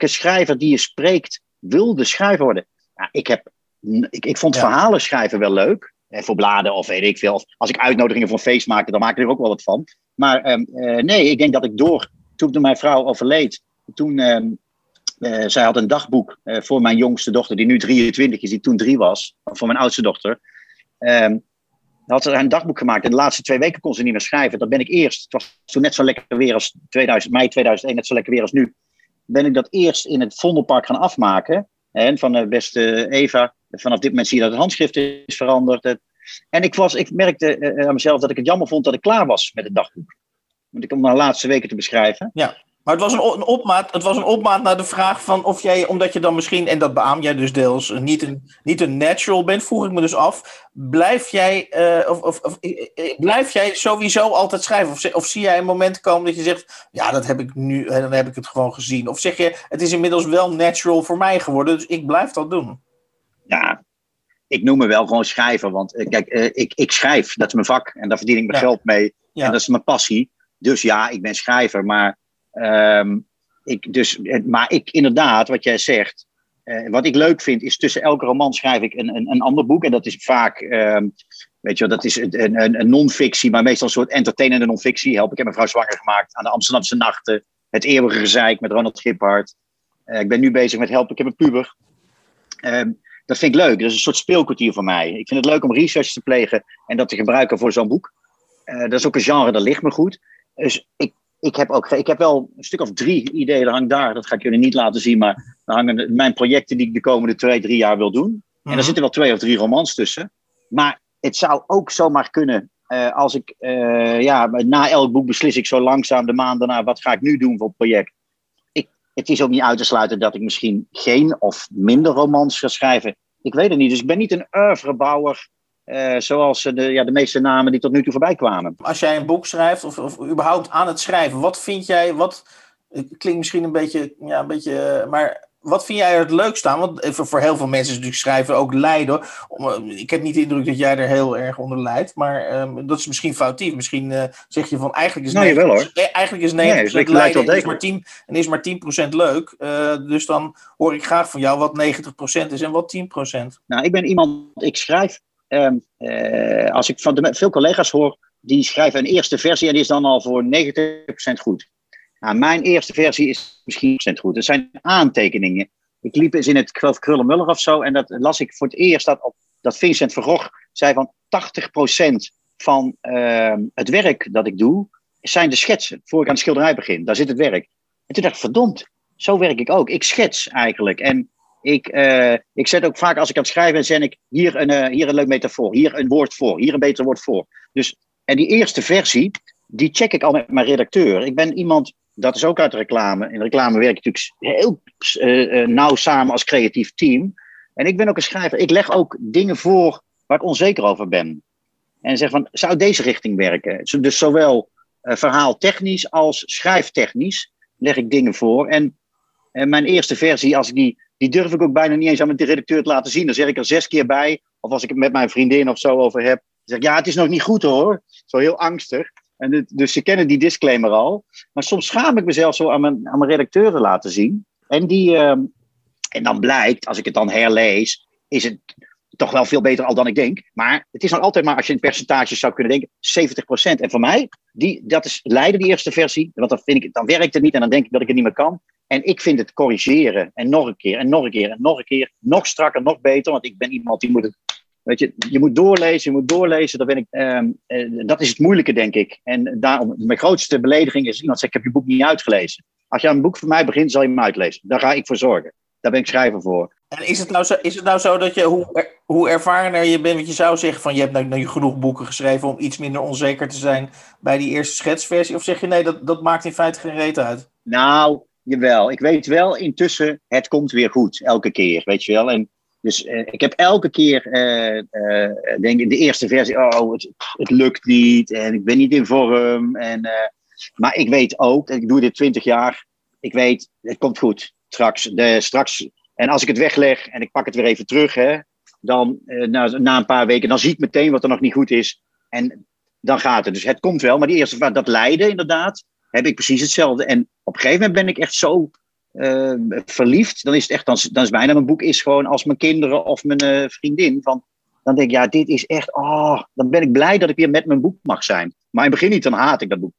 schrijver die je spreekt, wilde schrijver worden. Nou, ik, heb, ik, ik vond verhalen schrijven wel leuk. Eh, voor bladen of weet ik veel. Als ik uitnodigingen voor een feest maakte, dan maak ik er ook wel wat van. Maar um, uh, nee, ik denk dat ik door, toen mijn vrouw overleed, toen, um, uh, zij had een dagboek voor mijn jongste dochter, die nu 23 is, die toen drie was, voor mijn oudste dochter. Um, had ze een dagboek gemaakt. En de laatste twee weken kon ze niet meer schrijven. Dan ben ik eerst, het was toen net zo lekker weer als 2000, mei 2001, net zo lekker weer als nu. Ben ik dat eerst in het Vondelpark gaan afmaken. En van de beste Eva, vanaf dit moment zie je dat het handschrift is veranderd. En ik, was, ik merkte aan mezelf dat ik het jammer vond dat ik klaar was met het dagboek. Want ik om de laatste weken te beschrijven. Ja. Maar het was een, opmaat, het was een opmaat naar de vraag van of jij, omdat je dan misschien, en dat beaam jij dus deels, niet een, niet een natural bent, vroeg ik me dus af. Blijf jij, of, of, of, blijf jij sowieso altijd schrijven? Of, of zie jij een moment komen dat je zegt, ja, dat heb ik nu, dan heb ik het gewoon gezien. Of zeg je, het is inmiddels wel natural voor mij geworden, dus ik blijf dat doen. Ja, ik noem me wel gewoon schrijver, want uh, kijk, uh, ik, ik schrijf, dat is mijn vak en daar verdien ik mijn ja. geld mee. Ja. En dat is mijn passie. Dus ja, ik ben schrijver, maar Um, ik, dus, maar ik inderdaad, wat jij zegt, uh, wat ik leuk vind, is tussen elke roman schrijf ik een, een, een ander boek. En dat is vaak, um, weet je wel, dat is een, een, een non-fictie, maar meestal een soort entertainende non-fictie. Help, ik heb mijn vrouw zwanger gemaakt aan de Amsterdamse nachten. Het eeuwige gezeik met Ronald Giphart. Uh, ik ben nu bezig met Help, ik heb een puber. Um, dat vind ik leuk. Dat is een soort speelkwartier voor mij. Ik vind het leuk om research te plegen en dat te gebruiken voor zo'n boek. Uh, dat is ook een genre, dat ligt me goed. Dus ik ik heb, ook, ik heb wel een stuk of drie ideeën, dat hangt daar. Dat ga ik jullie niet laten zien, maar daar hangen mijn projecten die ik de komende twee, drie jaar wil doen. En er zitten wel twee of drie romans tussen. Maar het zou ook zomaar kunnen, uh, als ik, uh, ja, na elk boek beslis ik zo langzaam de maand daarna, wat ga ik nu doen voor het project. Het is ook niet uit te sluiten dat ik misschien geen of minder romans ga schrijven. Ik weet het niet. Dus ik ben niet een oeuvrebouwer uh, zoals de, ja, de meeste namen die tot nu toe voorbij kwamen. Als jij een boek schrijft, of, of überhaupt aan het schrijven, wat vind jij, wat het klinkt misschien een beetje, ja, een beetje, maar wat vind jij er het leukst aan? Want voor heel veel mensen is natuurlijk schrijven ook lijden. Ik heb niet de indruk dat jij er heel erg onder lijdt, maar um, dat is misschien foutief. Misschien uh, zeg je van eigenlijk is nee, wel, hoor. eigenlijk is 90% nee, dus lijden en is, maar 10, en is maar 10% leuk. Uh, dus dan hoor ik graag van jou wat 90% is en wat 10%. Nou, ik ben iemand, ik schrijf Um, uh, als ik van de, veel collega's hoor, die schrijven een eerste versie en die is dan al voor 90% goed. Nou, mijn eerste versie is misschien goed. Dat zijn aantekeningen. Ik liep eens in het, geloof Krullenmuller of zo, en dat las ik voor het eerst dat, op, dat Vincent van zei van 80% van uh, het werk dat ik doe, zijn de schetsen. Voor ik aan de schilderij begin, daar zit het werk. En toen dacht ik, verdomd, zo werk ik ook. Ik schets eigenlijk. En ik, uh, ik zet ook vaak als ik aan het schrijven ben, ik hier een, uh, hier een leuk metafoor, hier een woord voor, hier een beter woord voor. Dus, en die eerste versie, die check ik al met mijn redacteur. Ik ben iemand, dat is ook uit reclame. In reclame werk ik natuurlijk heel uh, nauw samen als creatief team. En ik ben ook een schrijver. Ik leg ook dingen voor waar ik onzeker over ben. En zeg van, zou deze richting werken? Dus zowel verhaaltechnisch als schrijftechnisch leg ik dingen voor. En, en mijn eerste versie, als die die durf ik ook bijna niet eens aan mijn redacteur te laten zien. Dan zeg ik er zes keer bij. Of als ik het met mijn vriendin of zo over heb. Dan zeg ik, ja, het is nog niet goed hoor. Zo heel angstig. En dus ze kennen die disclaimer al. Maar soms schaam ik mezelf zo aan mijn, aan mijn redacteur te laten zien. En, die, uh, en dan blijkt, als ik het dan herlees, is het toch wel veel beter al dan ik denk. Maar het is nog altijd maar, als je in percentages zou kunnen denken, 70%. En voor mij, die, dat is Leiden, die eerste versie. Want dan, vind ik, dan werkt het niet en dan denk ik dat ik het niet meer kan. En ik vind het corrigeren en nog een keer en nog een keer en nog een keer. Nog strakker, nog beter. Want ik ben iemand die moet het Weet je, je moet doorlezen, je moet doorlezen. Dat, ben ik, ehm, eh, dat is het moeilijke, denk ik. En daarom, mijn grootste belediging is iemand zegt: Ik heb je boek niet uitgelezen. Als je aan een boek van mij begint, zal je hem uitlezen. Daar ga ik voor zorgen. Daar ben ik schrijver voor. En is het nou zo, is het nou zo dat je, hoe, hoe ervarener je bent, want je zou zeggen van je hebt nou, nou genoeg boeken geschreven om iets minder onzeker te zijn bij die eerste schetsversie? Of zeg je nee, dat, dat maakt in feite geen reet uit? Nou, jawel. Ik weet wel intussen, het komt weer goed, elke keer, weet je wel. En dus uh, ik heb elke keer, uh, uh, denk in de eerste versie, oh, het, het, lukt niet en ik ben niet in vorm. En, maar ik weet ook, ik doe dit twintig jaar, ik weet, het komt goed. Straks, de, straks, en als ik het wegleg en ik pak het weer even terug, hè, dan na, na een paar weken, dan zie ik meteen wat er nog niet goed is. En dan gaat het. Dus het komt wel. Maar die eerste, dat lijden inderdaad, heb ik precies hetzelfde. En op een gegeven moment ben ik echt zo uh, verliefd, dan is het echt, dan, dan is bijna mijn boek is gewoon als mijn kinderen of mijn uh, vriendin. Van, dan denk ik, ja, dit is echt, oh, dan ben ik blij dat ik weer met mijn boek mag zijn. Maar in het begin niet, dan haat ik dat boek.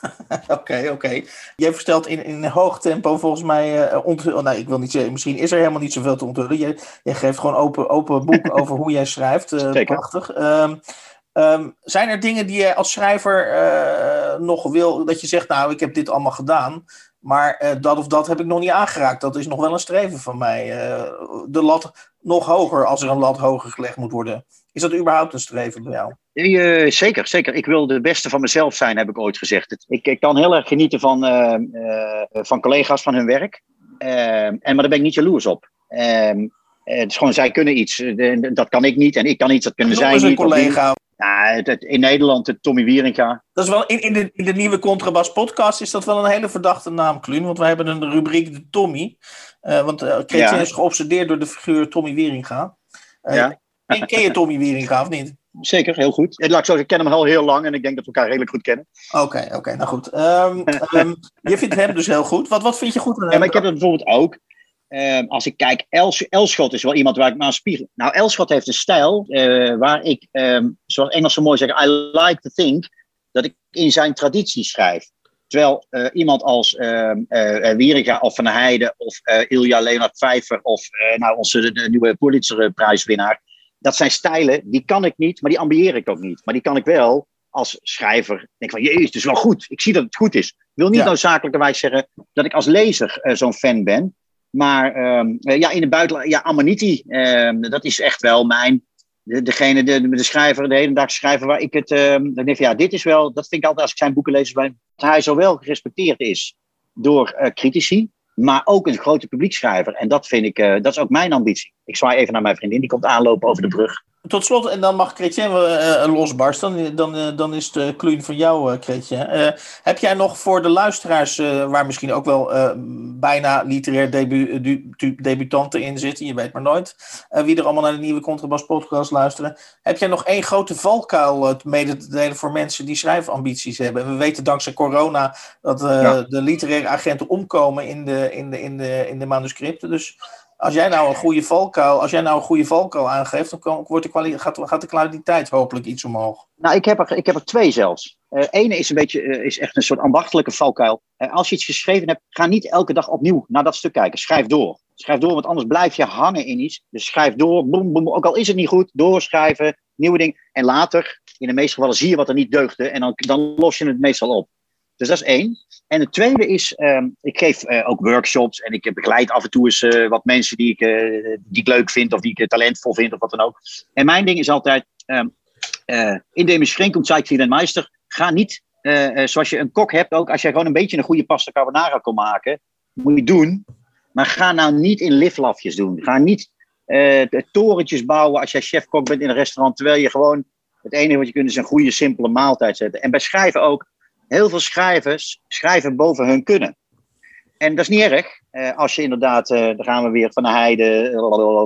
Oké, oké. Okay. Jij vertelt in, in hoog tempo volgens mij uh. Nou, ik wil niet zeggen, misschien is er helemaal niet zoveel te onthullen. Jij, jij geeft gewoon open, open boek over hoe jij schrijft. Uh, prachtig. Um, um, zijn er dingen die je als schrijver uh, nog wil, dat je zegt, nou, ik heb dit allemaal gedaan. Maar uh, dat of dat heb ik nog niet aangeraakt. Dat is nog wel een streven van mij. Uh, de lat nog hoger als er een lat hoger gelegd moet worden. Is dat überhaupt een streven bij jou? Uh, zeker, zeker. Ik wil de beste van mezelf zijn, heb ik ooit gezegd. Ik, ik kan heel erg genieten van, van collega's, van hun werk. en, maar daar ben ik niet jaloers op. Ehm, het is gewoon, zij kunnen iets. dat kan ik niet. En ik kan iets, dat kunnen zij niet. een collega ja, in Nederland, de Tommy Wieringa. Dat is wel in, in, de, in de nieuwe Contrabas podcast is dat wel een hele verdachte naam, Kluun. Want wij hebben een rubriek de Tommy. Uh, want uh, ja. is geobsedeerd door de figuur Tommy Wieringa. Uh, ja. ken, ken je Tommy Wieringa of niet? Zeker, heel goed. Laat ik, zo, ik ken hem al heel lang en ik denk dat we elkaar redelijk goed kennen. Oké, oké, nou goed. Um, um, je vindt hem dus heel goed. Wat, wat vind je goed aan hem? Ja, maar ik heb het bijvoorbeeld ook. Uh, als ik kijk, Els, Elschot is wel iemand waar ik me aan spiegel. Nou, Elschot heeft een stijl uh, waar ik, um, zoals Engels zo mooi zeggen, I like to think dat ik in zijn traditie schrijf. Terwijl uh, iemand als Wieringa of Van der Heijden of Ilja Leonard Vijver of nou, onze de, de nieuwe Pulitzerprijswinnaar, dat zijn stijlen, die kan ik niet, maar die ambieer ik ook niet. Maar die kan ik wel als schrijver. Ik denk van, jezus, het is wel goed. Ik zie dat het goed is. Ik wil niet ja. noodzakelijkerwijs zeggen dat ik als lezer zo'n fan ben. Maar um, ja, in het buitenland, ja, Amaniti, um, dat is echt wel mijn, de, degene, de, de schrijver, de hedendaagse schrijver waar ik het, um, dan denk ja, dit is wel, dat vind ik altijd als ik zijn boeken lees, dat hij zowel gerespecteerd is door uh, critici, maar ook een grote publiekschrijver. En dat vind ik, uh, dat is ook mijn ambitie. Ik zwaai even naar mijn vriendin, die komt aanlopen over de brug. Tot slot, en dan mag Chrétien uh, losbarsten. Dan, dan, uh, dan is de kluun van jou, uh, Chrétien. heb jij nog voor de luisteraars, waar misschien ook wel bijna literair debu du debutanten in zitten, je weet maar nooit, wie er allemaal naar de nieuwe Contrabas podcast luisteren, heb jij nog één grote valkuil mede te delen voor mensen die schrijfambities hebben? En we weten dankzij corona dat ja. de literaire agenten omkomen in de, in de, in de, in de manuscripten. Dus als jij nou een goede valkuil, als jij nou een goede valkuil aangeeft, dan wordt de gaat, gaat, de kwaliteit hopelijk iets omhoog. Nou, ik heb er, ik heb er twee zelfs. Uh, ene is een beetje, uh, is echt een soort ambachtelijke valkuil. Uh, als je iets geschreven hebt, ga niet elke dag opnieuw naar dat stuk kijken. Schrijf door. Schrijf door, want anders blijf je hangen in iets. Dus schrijf door, boem, boem, ook al is het niet goed, doorschrijven, nieuwe dingen. En later, in de meeste gevallen, zie je wat er niet deugde en dan, dan los je het meestal op. Dus dat is één. En het tweede is, um, ik geef uh, ook workshops en ik begeleid af en toe eens uh, wat mensen die ik, uh, die ik leuk vind of die ik talentvol vind of wat dan ook. En mijn ding is altijd, um, in de Schreen komt Zeitviel en Meister, ga niet, zoals je een kok hebt ook, als je gewoon een beetje een goede pasta carbonara kan maken, moet je doen. Maar ga nou niet in liflafjes doen. Ga niet torentjes bouwen als jij chef-kok bent in een restaurant, terwijl je gewoon, het enige wat je kunt is een goede, simpele maaltijd zetten. En bij schrijven ook, heel veel schrijvers schrijven boven hun kunnen. En dat is niet erg, eh, als je inderdaad, uh, dan gaan we weer van de heide,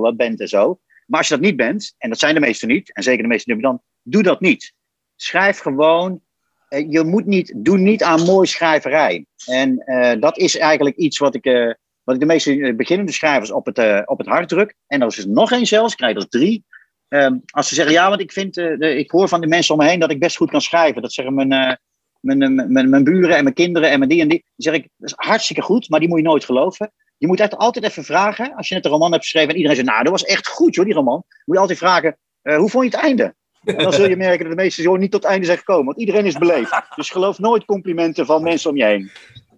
wat bent en zo. Maar als je dat niet bent, en dat zijn de meesten niet, en zeker de meeste dan, doe dat niet. Schrijf gewoon, uh, je moet niet, doe niet aan mooi schrijverij. En dat is eigenlijk iets wat ik, wat ik de meeste beginnende schrijvers op het, op het hart druk. En er is nog één zelfs, krijg er drie. ehm, als ze zeggen, ja, want ik, vind, eh, ik hoor van de mensen om me heen dat ik best goed kan schrijven. Dat zeggen mijn, eh, mijn, mijn, buren en mijn kinderen en mijn die en die. Dan zeg ik, dat is hartstikke goed, maar die moet je nooit geloven. Je moet echt altijd even vragen, als je net een roman hebt geschreven en iedereen zegt, nou, dat was echt goed hoor, die roman. Moet je altijd vragen, eh, hoe vond je het einde? En dan zul je merken dat de meeste niet tot het einde zijn gekomen. Want iedereen is beleefd. Dus geloof nooit complimenten van mensen om je heen.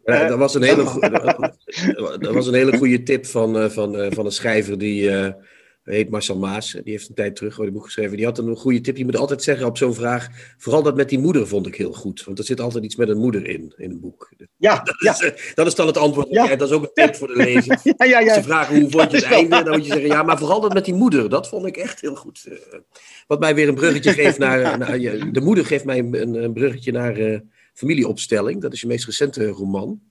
Ja, dat, was een hele, dat was een hele goede tip van, eh, van, eh, van een schrijver die eh, heet Marcel Maas. Die heeft een tijd terug een boek geschreven. Die had een goede tip. Je moet altijd zeggen op zo'n vraag. Vooral dat met die moeder vond ik heel goed. Want er zit altijd iets met een moeder in, in een boek. Ja, Dat ja, is, eh, dat is dan het antwoord. Ja. Dat is ook een tip voor de lezer. ja, ja. Als ja. ze vragen hoe vond je het einde, dan moet je zeggen ja, maar vooral dat met die moeder, dat vond ik echt heel goed. Eh, Wat mij weer een bruggetje geeft naar, naar je- de moeder geeft mij een, een bruggetje naar eh, familieopstelling. Dat is je meest recente roman.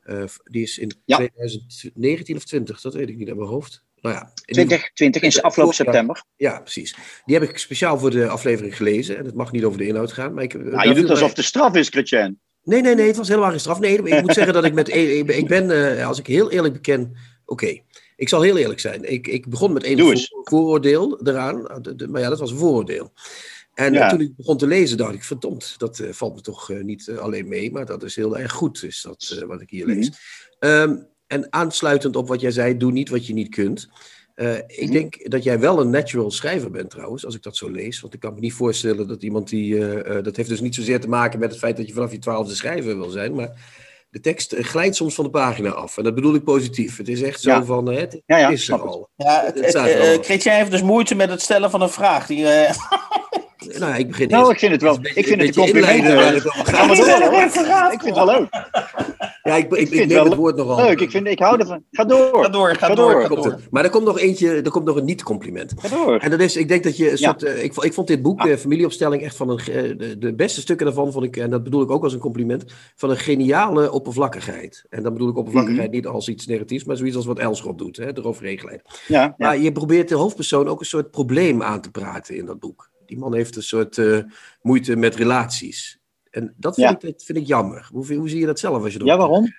Eh, die is in Ja. 2019 of 20, dat weet ik niet uit mijn hoofd. Nou ja, in ieder geval- 2020 is afgelopen september. ja, precies. Die heb ik speciaal voor de aflevering gelezen. En het mag niet over de inhoud gaan. Maar ik, Nou, daar je doet alsof mij- de straf is, Chrétien. Nee, nee, nee, het was helemaal geen straf. Nee, ik moet zeggen dat ik met. Ik ben- eh, als ik heel eerlijk beken. Oké, ik zal heel eerlijk zijn. Ik, ik begon met voor- vooroordeel eraan. Ah, de- de- Maar ja, dat was een vooroordeel. En eh, Ja. toen ik begon te lezen, dacht ik: verdomd, dat eh, valt me toch eh, niet eh, alleen mee, maar dat is heel erg goed, is dat eh, wat ik hier lees. Ehm, en aansluitend op wat jij zei, doe niet wat je niet kunt. Eh, ik Mhm. denk dat jij wel een natural schrijver bent trouwens, als ik dat zo lees. Want ik kan me niet voorstellen dat iemand die... eh, eh, dat heeft dus niet zozeer te maken met het feit dat je vanaf je twaalfde schrijver wil zijn. Maar de tekst glijdt soms van de pagina af. En dat bedoel ik positief. Het is echt zo Ja. van, het Ja, ja, is er al. Ja, het, Het het, staat al. Chrétien heeft dus moeite met het stellen van een vraag. Die, Nou, ik begin Nou, ik vind het wel. Ik vind het een compliment. even Ik vind het wel leuk. Ja, ik, ik, ik, vind neem het woord nogal. Leuk, ik, vind, ik hou ervan. Ga door. Ga door, ga Ga door. door. Ga Komt door. er. Maar er komt nog eentje, er komt nog een niet-compliment. Ga door. En dat is, ik denk dat je een Ja. soort, eh, ik, ik vond dit boek, Ah. Familieopstelling, echt van een, eh, de, de beste stukken daarvan vond ik, en dat bedoel ik ook als een compliment, van een geniale oppervlakkigheid. En dan bedoel ik oppervlakkigheid Mhm. niet als iets negatiefs, maar zoiets als wat Elschot doet, hè, eroverheen ja. Maar je probeert de hoofdpersoon ook een soort probleem aan te praten in dat boek. Die man heeft een soort eh, moeite met relaties. En dat vind, Ja. ik, dat vind ik jammer. Hoe, hoe zie je dat zelf als je erop ja waarom?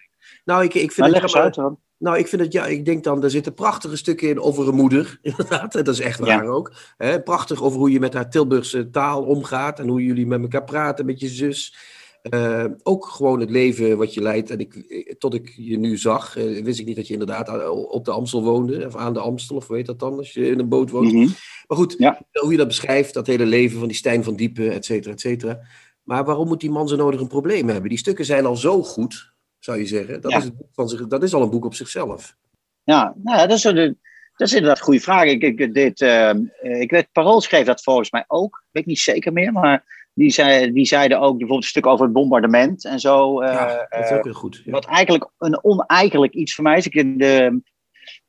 Nou, ik, ik vind Nou, het jammer- uit. dan. nou, ik vind het, ja, ik denk dan, er zitten prachtige stukken in over een moeder, inderdaad. Dat is echt Ja. waar ook. Hè, prachtig over hoe je met haar Tilburgse taal omgaat en hoe jullie met elkaar praten, met je zus. Eh, ook gewoon het leven wat je leidt. En ik, eh, tot ik je nu zag, eh, wist ik niet dat je inderdaad op de Amstel woonde, of aan de Amstel, of hoe heet dat dan, als je in een boot woont. Mhm. Maar goed, Ja. hoe je dat beschrijft, dat hele leven van die Stijn van Diepen, et cetera, et cetera. Maar waarom moet die man zo nodig een probleem hebben? Die stukken zijn al zo goed, zou je zeggen. Dat, Ja. is, het boek van zich, dat is al een boek op zichzelf. Ja, nou, ja, dat, is, een- dat is inderdaad een goede vraag. Ik, ik, dit, ehm, eh, ik weet, Parool schreef dat volgens mij ook. Weet ik niet zeker meer, maar die, zei, die zeiden ook bijvoorbeeld een stuk over het bombardement en zo. eh, ja, dat is ook heel goed. Ja. Wat eigenlijk een oneigenlijk iets voor mij is. Ik, de,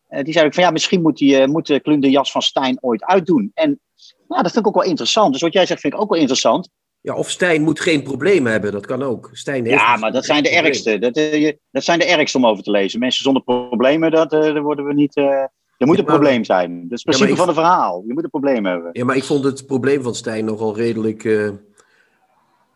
eh, die zei ook van ja, misschien moet, die, moet de Klun de jas van Stijn ooit uitdoen. En nou, dat vind ik ook wel interessant. Dus wat jij zegt vind ik ook wel interessant. Ja, of Stijn moet geen probleem hebben, dat kan ook. Stijn heeft Ja, dus maar dat zijn de probleem. ergste. Dat, eh, dat zijn de ergste om over te lezen. Mensen zonder problemen, dat, eh, daar worden we niet. eh er moet Ja, een probleem zijn. Dat is het principe van een verhaal. Je moet een probleem hebben. Ja, maar ik vond het probleem van Stijn nogal redelijk.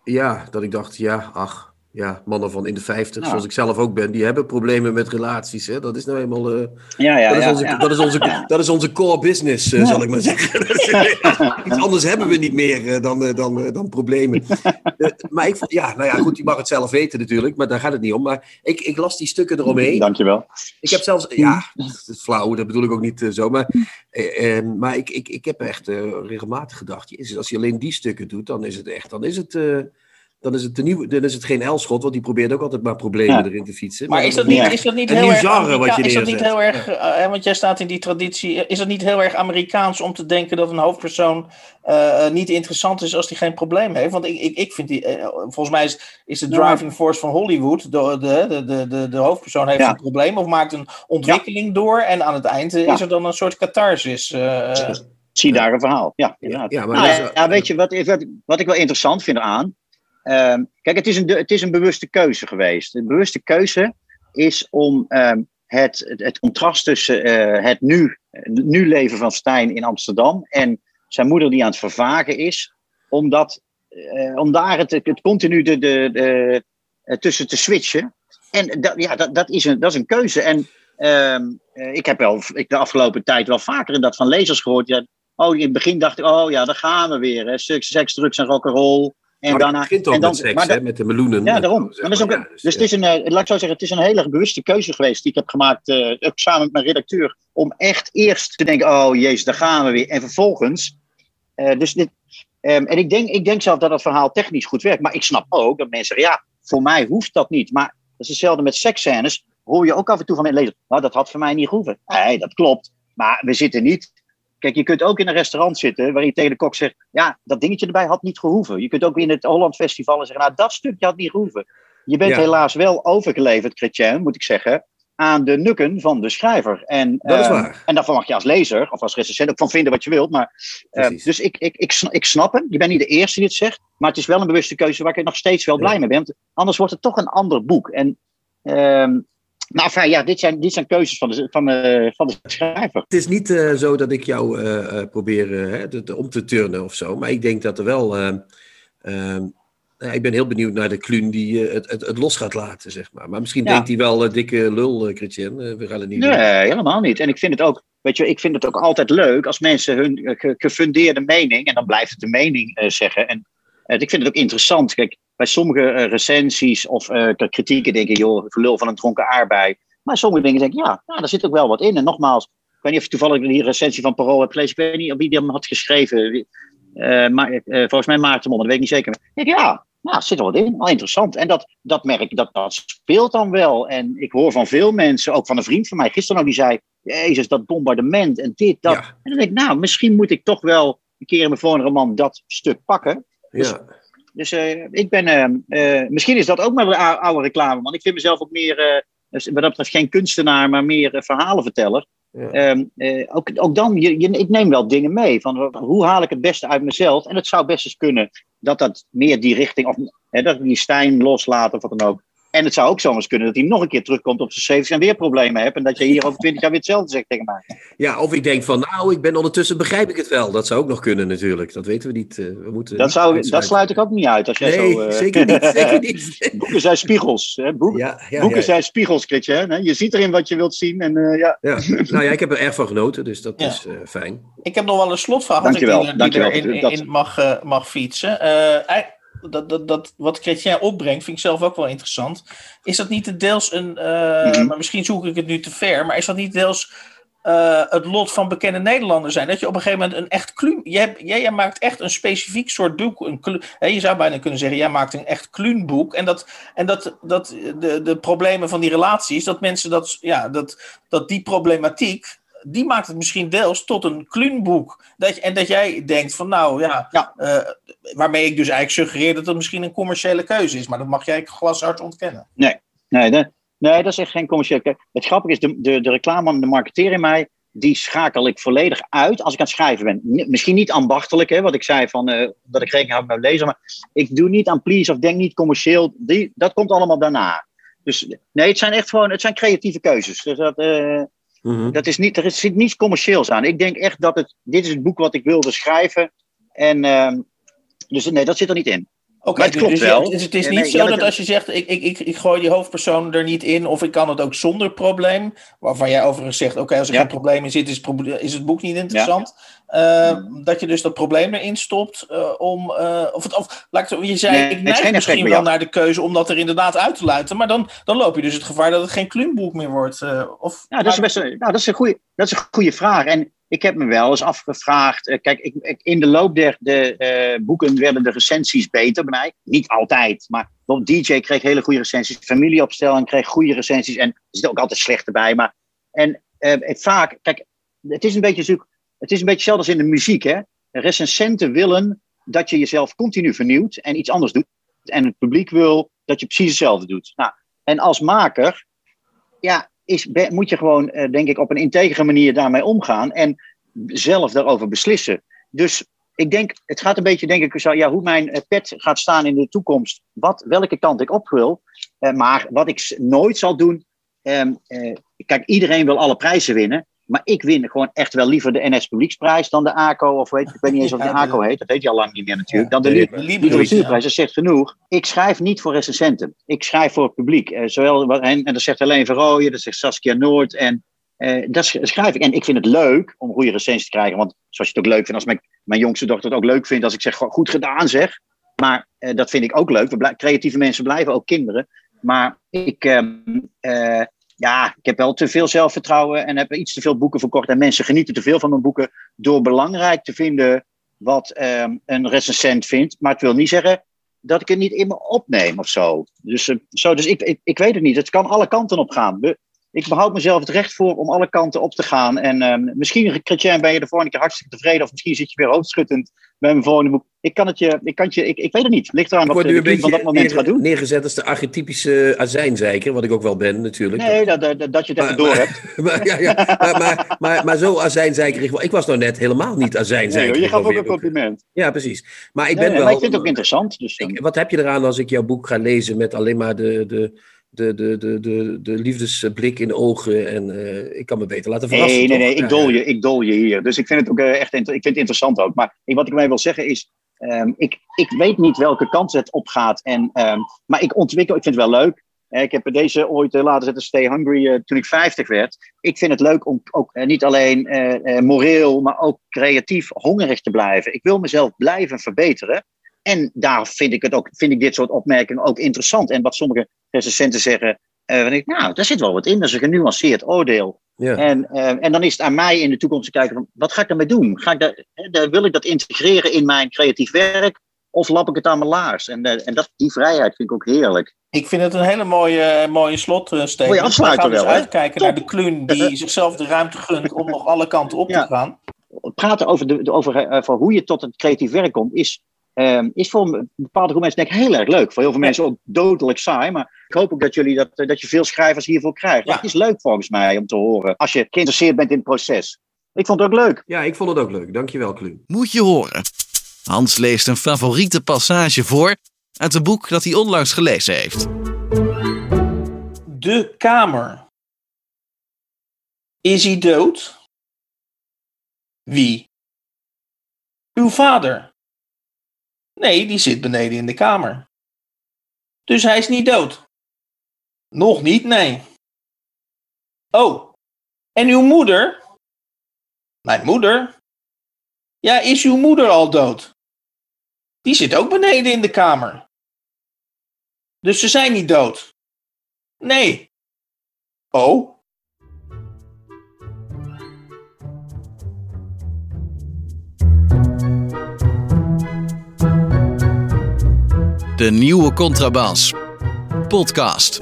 ja, dat ik dacht, ja, ach, ja, mannen van in de 50, Ja. zoals ik zelf ook ben, die hebben problemen met relaties. Hè? Dat is nou eenmaal. eh, Ja, ja, dat, is ja, onze, dat, is onze, dat is onze core business, eh, zal ik maar zeggen. Iets anders hebben we niet meer eh, dan, dan, dan problemen. Maar ik vond, ja, nou ja, goed, die mag het zelf weten natuurlijk, maar daar gaat het niet om. Maar ik, ik las die stukken eromheen. Dankjewel. Ik heb zelfs, ja, flauw, dat bedoel ik ook niet zo, maar, eh, eh, maar ik, ik, ik heb echt regelmatig gedacht, jezus, als je alleen die stukken doet, dan is het echt, dan is het, dan is het, de nieuwe, dan is het geen Elschot, want die probeert ook altijd maar problemen Ja. erin te fietsen. Maar is dat niet, is dat niet heel erg wat je is dat niet heel erg, want jij staat in die traditie, is dat niet heel erg Amerikaans om te denken dat een hoofdpersoon eh, eh, niet interessant is als die geen probleem heeft? Want ik, ik, ik vind die, eh, volgens mij is, is de driving force van Hollywood, de, de, de, de, de, de hoofdpersoon heeft Ja. een probleem of maakt een ontwikkeling door en aan het eind Ja. is er dan een soort catharsis. Zie daar een verhaal. Ja, inderdaad. Ja, maar Nou, ja, is- ja, weet je wat, wat, wat ik wel interessant vind eraan? Ehm, kijk, het is, een, het is een bewuste keuze geweest. De bewuste keuze is om ehm, het, het, contrast tussen eh, het nu, nu leven van Stijn in Amsterdam en zijn moeder die aan het vervagen is, om, dat, eh, om daar het, continu de, eh, tussen te switchen. En dat, ja, dat, dat, is een, dat is een keuze. En ehm, eh, ik heb wel ik de afgelopen tijd wel vaker in dat van lezers gehoord. Ja, oh, in het begin dacht ik, oh ja, daar gaan we weer. Hè. Seks, drugs en rock'n'roll. En Maar daarna, het begint en dan, met seks, maar hè, met de meloenen. ja, daarom. Zeg Maar dat is ook, maar, een- ja, dus het is een, eh, laat ik zo zeggen, het is een hele bewuste keuze geweest die ik heb gemaakt, eh, ook samen met mijn redacteur, om echt eerst te denken, oh jezus, daar gaan we weer. En vervolgens, eh, dus dit, ehm, en ik denk, ik denk zelf dat het verhaal technisch goed werkt, maar ik snap ook dat mensen zeggen, ja, voor mij hoeft dat niet. Maar dat is hetzelfde met seksscènes, hoor je ook af en toe van mensen lezen, nou, dat had voor mij niet gehoeven. Nee, dat klopt, maar we zitten niet Kijk, je kunt ook in een restaurant zitten waar je tegen de kok zegt: Ja, dat dingetje erbij had niet gehoeven. Je kunt ook in het Holland Festival en zeggen: Nou, dat stukje had niet gehoeven. Je bent Ja. helaas wel overgeleverd, Chrétien, moet ik zeggen, aan de nukken van de schrijver. En, Dat is ehm, waar. En daarvan mag je als lezer of als recensent ook van vinden wat je wilt. Maar, eh, Precies. dus ik, ik, ik, ik snap hem. Je bent niet de eerste die het zegt. Maar het is wel een bewuste keuze waar ik nog steeds wel blij Ja. mee ben. Want anders wordt het toch een ander boek. En, ehm nou, fijn, ja, dit zijn, dit zijn keuzes van de, van, de, van de schrijver. Het is niet eh, zo dat ik jou eh, eh, probeer eh, om te turnen of zo. Maar ik denk dat er wel. eh, ehm, nou, ik ben heel benieuwd naar de kluun die eh, het, het, het los gaat laten, zeg maar. Maar misschien Ja. denkt hij wel eh, dikke lul. Eh, we gaan het niet doen. Nee, helemaal niet. En ik vind het ook, weet je, ik vind het ook altijd leuk als mensen hun eh, ge- gefundeerde mening, en dan blijft het de mening eh, zeggen. En eh, ik vind het ook interessant. Kijk, bij sommige eh, recensies of eh, kritieken denk ik, joh, verlul van een dronken aardbei. Maar sommige dingen denk ik, ja, nou, daar zit ook wel wat in. En nogmaals, ik weet niet of je toevallig die recensie van Parool hebt gelezen. Ik weet niet of wie die hem had geschreven. Eh, maar, volgens mij Maarten Mon, dat weet ik niet zeker. Ik denk, ja, nou, zit er wat in. Wel interessant. En dat, dat merk ik, dat, dat speelt dan wel. En ik hoor van veel mensen, ook van een vriend van mij gisteren nog, die zei: Jezus, dat bombardement en dit, dat. Ja. En dan denk ik, nou, misschien moet ik toch wel een keer in mijn volgende roman dat stuk pakken. Ja. Dus eh, ik ben, eh, eh, misschien is dat ook ou- oude reclame, want ik vind mezelf ook meer, eh, wat dat betreft geen kunstenaar, maar meer verhalenverteller. Ja. Ehm, eh, ook, ook dan, je, je, ik neem wel dingen mee. Van hoe haal ik het beste uit mezelf? En het zou best eens kunnen dat dat meer die richting, of hè, dat ik die Stijn loslaat of wat dan ook. En het zou ook zomaar eens kunnen dat hij nog een keer terugkomt op zijn schreef en weer problemen hebt. En dat je hier over twintig jaar weer hetzelfde zegt tegen mij. ja, of ik denk van, nou, ik ben ondertussen, begrijp ik het wel. Dat zou ook nog kunnen natuurlijk. Dat weten we niet. eh, we moeten Dat, zou, dat sluit ik ook niet uit. Als jij Nee, zo, eh, zeker niet. Zeker niet. Boeken zijn spiegels. Hè? Boeken, Ja, ja, boeken ja. zijn spiegels, Christian. Hè? Je ziet erin wat je wilt zien. En, eh, ja. Ja. Nou ja, ik heb er erg van genoten, dus dat Ja. is eh, fijn. Ik heb nog wel een slotvraag als Dankjewel, ik die, er- erin in mag, mag fietsen. Dat, dat, dat, wat Chrétien opbrengt, vind ik zelf ook wel interessant. Is dat niet deels een, eh, Mhm. maar misschien zoek ik het nu te ver, maar is dat niet deels eh, het lot van bekende Nederlanders zijn? Dat je op een gegeven moment een echt kluun, jij, hebt- jij, jij maakt echt een specifiek soort boek. Een hè, je zou bijna kunnen zeggen, jij maakt een echt kluunboek. En dat, en dat, dat de, de problemen van die relaties, dat mensen dat, ja, dat, dat die problematiek, die maakt het misschien deels tot een kluunboek. Dat, je- en dat jij denkt van nou ja, Ja. eh, waarmee ik dus eigenlijk suggereer dat het misschien een commerciële keuze is. Maar dat mag jij glashard ontkennen. Nee, de- nee, dat is echt geen commercieel. Kijk, het grappige is, de, de, de reclame en de marketeer in mij, die schakel ik volledig uit als ik aan het schrijven ben. Misschien niet ambachtelijk, hè, wat ik zei, van, eh, dat ik rekening hou met mijn lezer, maar ik doe niet aan please of denk niet commercieel. Die, dat komt allemaal daarna. Dus nee, het zijn echt gewoon, het zijn creatieve keuzes. Dus dat, Mhm. dat is niet, er zit niets commercieels aan. Ik denk echt dat het, dit is het boek wat ik wilde schrijven. En, ehm, dus nee, dat zit er niet in. Oké, Maar het klopt dus, wel. dus het is niet nee, zo ja, dat als je zegt, ik, ik, ik, ik gooi die hoofdpersoon er niet in, of ik kan het ook zonder probleem, waarvan jij overigens zegt, oké, als er Ja. geen probleem in zit, is, is het boek niet interessant. Eh, dat je dus dat probleem erin stopt eh, om, eh, of, het, of laat ik je zei, Nee, ik neig misschien wel naar de keuze om dat er inderdaad uit te luiden, maar dan, dan loop je dus het gevaar dat het geen kluunboek meer wordt. eh, of, Ja, dat is, best een, nou, dat is, een, goede, dat is een goede vraag. En ik heb me wel eens afgevraagd. eh, kijk, ik, in de loop der de, eh, boeken werden de recensies beter bij mij. Niet altijd, maar DJ kreeg hele goede recensies. Familieopstelling kreeg goede recensies. En er zitten ook altijd slechte bij. Maar, en eh, het vaak, kijk, het is een beetje zoek. Het is een beetje hetzelfde in de muziek. Hè? Recensenten willen dat je jezelf continu vernieuwt en iets anders doet. En het publiek wil dat je precies hetzelfde doet. Nou, en als maker ja, is, moet je gewoon, eh, denk ik, op een integere manier daarmee omgaan en zelf daarover beslissen. Dus ik denk, het gaat een beetje, denk ik, zo, ja, hoe mijn eh, pet gaat staan in de toekomst, wat, welke kant ik op wil. Eh, maar wat ik nooit zal doen, ehm, eh, kijk, iedereen wil alle prijzen winnen. Maar ik win gewoon echt wel liever de NS Publieksprijs dan de ACO. Of weet, ik weet niet eens of de- ACO heet. Dat heet hij al lang niet meer natuurlijk. Dan de literatuurprijs, dat zegt genoeg. Ik schrijf niet voor recensenten. Ik schrijf voor het publiek. Eh, zowel, en, en dat zegt alleen Verrooyen, dat zegt Saskia Noord. En eh, dat schrijf ik. En ik vind het leuk om goede recensies te krijgen. Want zoals je het ook leuk vindt, als mijn, mijn jongste dochter het ook leuk vindt, als ik zeg goed gedaan zeg. Maar uh, dat vind ik ook leuk. We creatieve mensen blijven ook kinderen. Maar ik, uh, ja, ik heb wel te veel zelfvertrouwen en heb iets te veel boeken verkocht. En mensen genieten te veel van mijn boeken door belangrijk te vinden wat um, een recensent vindt. Maar het wil niet zeggen dat ik het niet in me opneem of zo. Dus, uh, zo, dus ik, ik, ik weet het niet. Het kan alle kanten op gaan ik behoud mezelf het recht voor om alle kanten op te gaan. En um, misschien, Chrétien, ben je de volgende keer hartstikke tevreden. Of misschien zit je weer hoofdschuttend bij mijn volgende boek. Ik kan het je, ik kan het je, ik, ik weet het niet. Ligt eraan wat je van dat moment neer, gaat doen. Neergezet als de archetypische azijnzeiker, wat ik ook wel ben natuurlijk. Nee, dat, dat, dat je het even door hebt. Maar, ja, ja, maar, maar, maar, zo azijnzeiker. Ik was nou net helemaal niet azijnzeiker. Nee, je gaf ook een compliment. Ja, precies. Maar ik ben wel... Maar ik vind het ook interessant. Dus, ik, wat heb je eraan als ik jouw boek ga lezen met alleen maar de... de de, de, de, de, de liefdesblik in de ogen. En uh, ik kan me beter laten verrassen. Nee, nee, nee, ik dol, je, ik dol je hier. Dus ik vind het ook uh, echt ik vind het interessant ook. Maar wat ik mij wil zeggen is, um, ik, ik weet niet welke kant het op gaat. En, um, maar ik ontwikkel, ik vind het wel leuk. Ik heb deze ooit laten zetten, Stay Hungry, toen ik 50 werd. Ik vind het leuk om ook niet alleen moreel, maar ook creatief hongerig te blijven. Ik wil mezelf blijven verbeteren. En daar vind ik, het ook, vind ik dit soort opmerkingen ook interessant. En wat sommige recensenten zeggen, uh, ik, nou, daar zit wel wat in. Dat is een genuanceerd oordeel. Ja. En, uh, en dan is het aan mij in de toekomst te kijken, van, wat ga ik daarmee doen? Ga ik daar, wil ik dat integreren in mijn creatief werk? Of lap ik het aan mijn laars? En, uh, en dat, die vrijheid vind ik ook heerlijk. Ik vind het een hele mooie, mooie slotsteek. Mooie afsluiter wel. Dus uitkijken naar de kluun die zichzelf de ruimte gunt om nog alle kanten op ja. te gaan. Praten over, de, over, over hoe je tot het creatief werk komt, is Um, is voor een bepaalde groep mensen denk ik heel erg leuk. Voor heel veel mensen ook dodelijk saai. Maar ik hoop ook dat, jullie dat, dat je veel schrijvers hiervoor krijgt. Ja. Het is leuk volgens mij om te horen. Als je geïnteresseerd bent in het proces. Ik vond het ook leuk. Ja, ik vond het ook leuk. Dankjewel, Kluun. Moet je horen. Hans leest een favoriete passage voor uit een boek dat hij onlangs gelezen heeft. De Kamer. Is hij dood? Wie? Uw vader. Nee, die zit beneden in de kamer. Dus hij is niet dood. Nog niet, nee. Oh, en uw moeder? Mijn moeder? Ja, is uw moeder al dood? Die zit ook beneden in de kamer. Dus ze zijn niet dood? Nee. Oh? De nieuwe Contrabas. Podcast.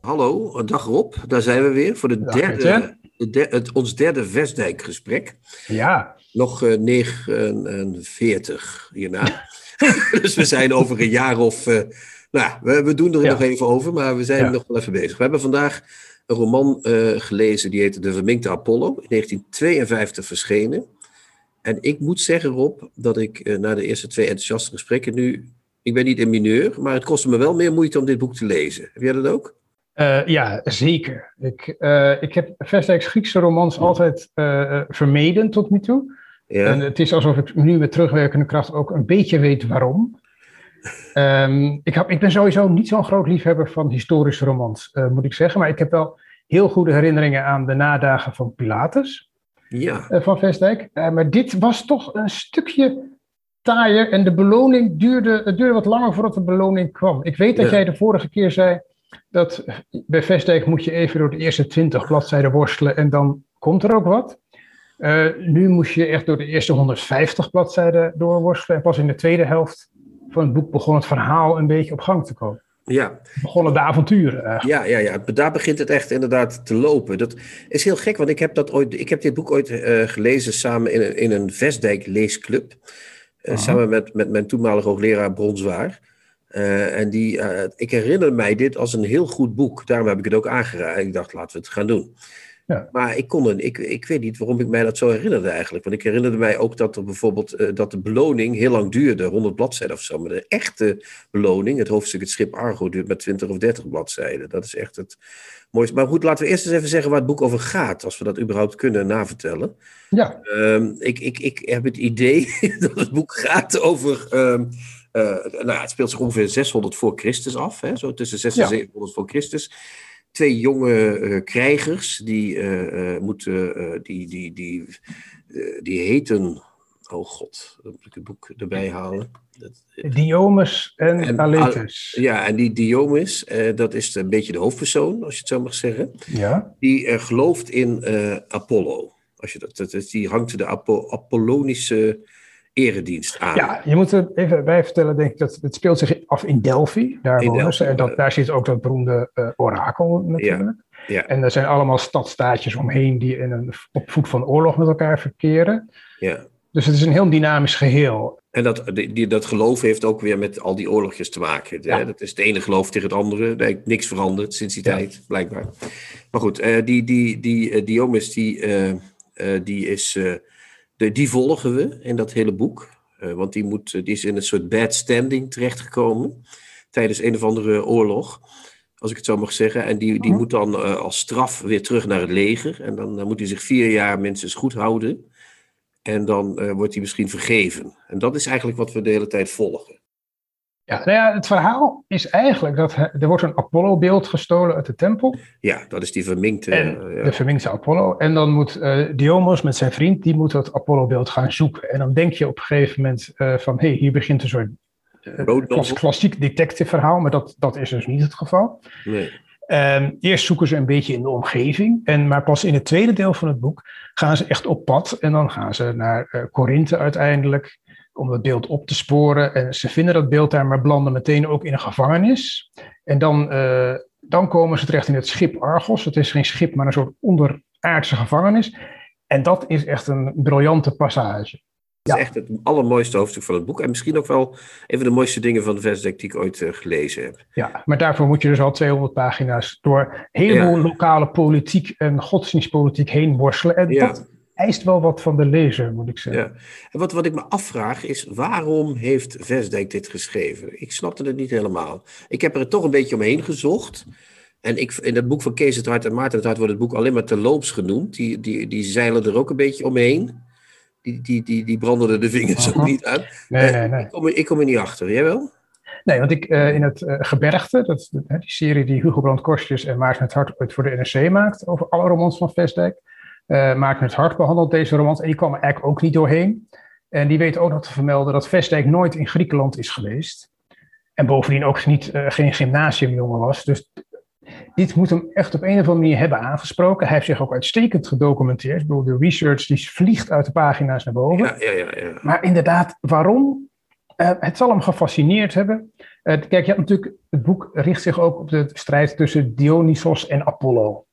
Hallo, dag Rob. Daar zijn we weer voor de derde, de, het, ons derde Vestdijk-gesprek. Ja. Nog uh, 49 hierna. dus we zijn over een jaar of. Uh, nou, we, we, doen er ja. nog even over, maar we zijn ja. nog wel even bezig. We hebben vandaag een roman uh, gelezen die heette De Verminkte Apollo, in 1952 verschenen. En ik moet zeggen, Rob, dat ik uh, na de eerste twee enthousiaste gesprekken nu. Ik ben niet in mineur, maar het kostte me wel meer moeite om dit boek te lezen. Heb jij dat ook? Uh, ja, zeker. Ik, uh, ik heb Vestdijk's Griekse romans altijd vermeden tot nu toe. Ja. En het is alsof ik nu met terugwerkende kracht ook een beetje weet waarom. Um, ik, heb, ik ben sowieso niet zo'n groot liefhebber van historische romans, moet ik zeggen. Maar ik heb wel heel goede herinneringen aan de nadagen van Pilatus ja. uh, van Vestdijk. Uh, maar dit was toch een stukje taaier en de beloning duurde, het duurde wat langer voordat de beloning kwam. Ik weet dat ja. jij de vorige keer zei dat bij Vestdijk moet je even door de eerste twintig bladzijden worstelen en dan komt er ook wat. Uh, nu moest je echt door de eerste 150 bladzijden doorworstelen en pas in de tweede helft van het boek begon het verhaal een beetje op gang te komen. Ja. Begonnen de avonturen. Eigenlijk. Ja, ja, ja, daar begint het echt inderdaad te lopen. Dat is heel gek, want ik heb, dat ooit, ik heb dit boek ooit uh, gelezen samen in een, in een Vestdijk leesclub. Uh, samen met, met mijn toenmalige hoogleraar Bronswaar. En die, ik herinner mij dit als een heel goed boek. Daarom heb ik het ook aangeraden. Ik dacht, laten we het gaan doen. Ja. Maar ik, kon een, ik, ik weet niet waarom ik mij dat zo herinnerde eigenlijk. Want ik herinnerde mij ook dat er bijvoorbeeld uh, dat de beloning heel lang duurde, 100 bladzijden of zo. Maar de echte beloning, het hoofdstuk Het Schip Argo, duurt maar 20 of 30 bladzijden. Dat is echt het mooiste. Maar goed, laten we eerst eens even zeggen waar het boek over gaat, als we dat überhaupt kunnen navertellen. Ja. Um, ik, ik, ik heb het idee dat het boek gaat over. Um, uh, nou, het speelt zich ongeveer 600 voor Christus af, hè, zo tussen 6 en ja. 700 voor Christus. Twee jonge uh, krijgers, die, uh, moeten, die, die, die, die heten, oh god, dan moet ik het boek erbij halen. Dat, Diomes en, en Aletes. Ja, en die Diomes, dat is een beetje de hoofdpersoon, als je het zo mag zeggen. Ja. Die gelooft in Apollo. Als je dat, dat, die hangt de Apo Apollonische eredienst aan. Ja, je moet er even bij vertellen, denk ik, dat het speelt zich af in Delphi. Daar in ze. En dat, daar zit ook dat beroemde uh, orakel natuurlijk. Ja, ja. En er zijn allemaal stadstaatjes omheen die in een, op voet van oorlog met elkaar verkeren. Ja. Dus het is een heel dynamisch geheel. En dat, die, dat geloof heeft ook weer met al die oorlogjes te maken. Ja. Dat is het ene geloof tegen het andere. Er heeft niks veranderd sinds die tijd, blijkbaar. Maar goed, uh, die, die, die uh, Diomes, die, uh, die is de, die volgen we in dat hele boek. Uh, want die, moet, die is in een soort bad standing terechtgekomen. Tijdens een of andere oorlog. Als ik het zo mag zeggen. En die, die moet dan uh, als straf weer terug naar het leger. En dan, dan moet hij zich vier jaar minstens goed houden. En dan uh, wordt hij misschien vergeven. En dat is eigenlijk wat we de hele tijd volgen. Ja, nou ja, het verhaal is eigenlijk dat er wordt een Apollo-beeld gestolen uit de tempel. Ja, dat is die verminkte... En, ja. De verminkte Apollo. En dan moet uh, Diomos met zijn vriend, die moet dat Apollo-beeld gaan zoeken. En dan denk je op een gegeven moment uh, van, hé, hey, hier begint een soort uh, klas, klassiek detective verhaal, maar dat, dat is dus niet het geval. Nee. Um, eerst zoeken ze een beetje in de omgeving, en, maar pas in het tweede deel van het boek gaan ze echt op pad. En dan gaan ze naar Korinthe uiteindelijk om dat beeld op te sporen. En ze vinden dat beeld daar, maar belanden meteen ook in een gevangenis. En dan, uh, dan komen ze terecht in het schip Argos. Het is geen schip, maar een soort onderaardse gevangenis. En dat is echt een briljante passage. Het is echt het allermooiste hoofdstuk van het boek. En misschien ook wel een van de mooiste dingen van de Vesdek die ik ooit uh, gelezen heb. Ja, maar daarvoor moet je dus al 200 pagina's door heleboel ja. lokale politiek en godsdienstpolitiek heen worstelen. En ja. dat eist wel wat van de lezer, moet ik zeggen. Ja. En wat, wat ik me afvraag is, waarom heeft Vesdijk dit geschreven? Ik snapte het niet helemaal. Ik heb er toch een beetje omheen gezocht. En ik, in het boek van Kees het Hart en Maarten het Hart wordt het boek alleen maar terloops genoemd. Die, die, die zeilen er ook een beetje omheen. Die, die, die, die branden de vingers ook niet aan. Nee, nee, nee. Ik, kom, ik kom er niet achter. Jij wel? Nee, want ik uh, in het uh, Gebergte, dat die serie die Hugo Brandt Korstjes en Maarten het Hart ooit voor de NRC maakt, over alle romans van Vesdijk. Uh, Maarten het Hart behandelt deze romans en die kwam er eigenlijk ook niet doorheen. En die weet ook nog te vermelden dat Vestdijk nooit in Griekenland is geweest. En bovendien ook niet, uh, geen gymnasiumjongen was. Dus dit moet hem echt op een of andere manier hebben aangesproken. Hij heeft zich ook uitstekend gedocumenteerd. Ik bedoel, de research die vliegt uit de pagina's naar boven. Ja, ja, ja, ja. Maar inderdaad, waarom? Uh, het zal hem gefascineerd hebben. kijk, je hebt natuurlijk, het boek richt zich ook op de strijd tussen Dionysos en Apollo.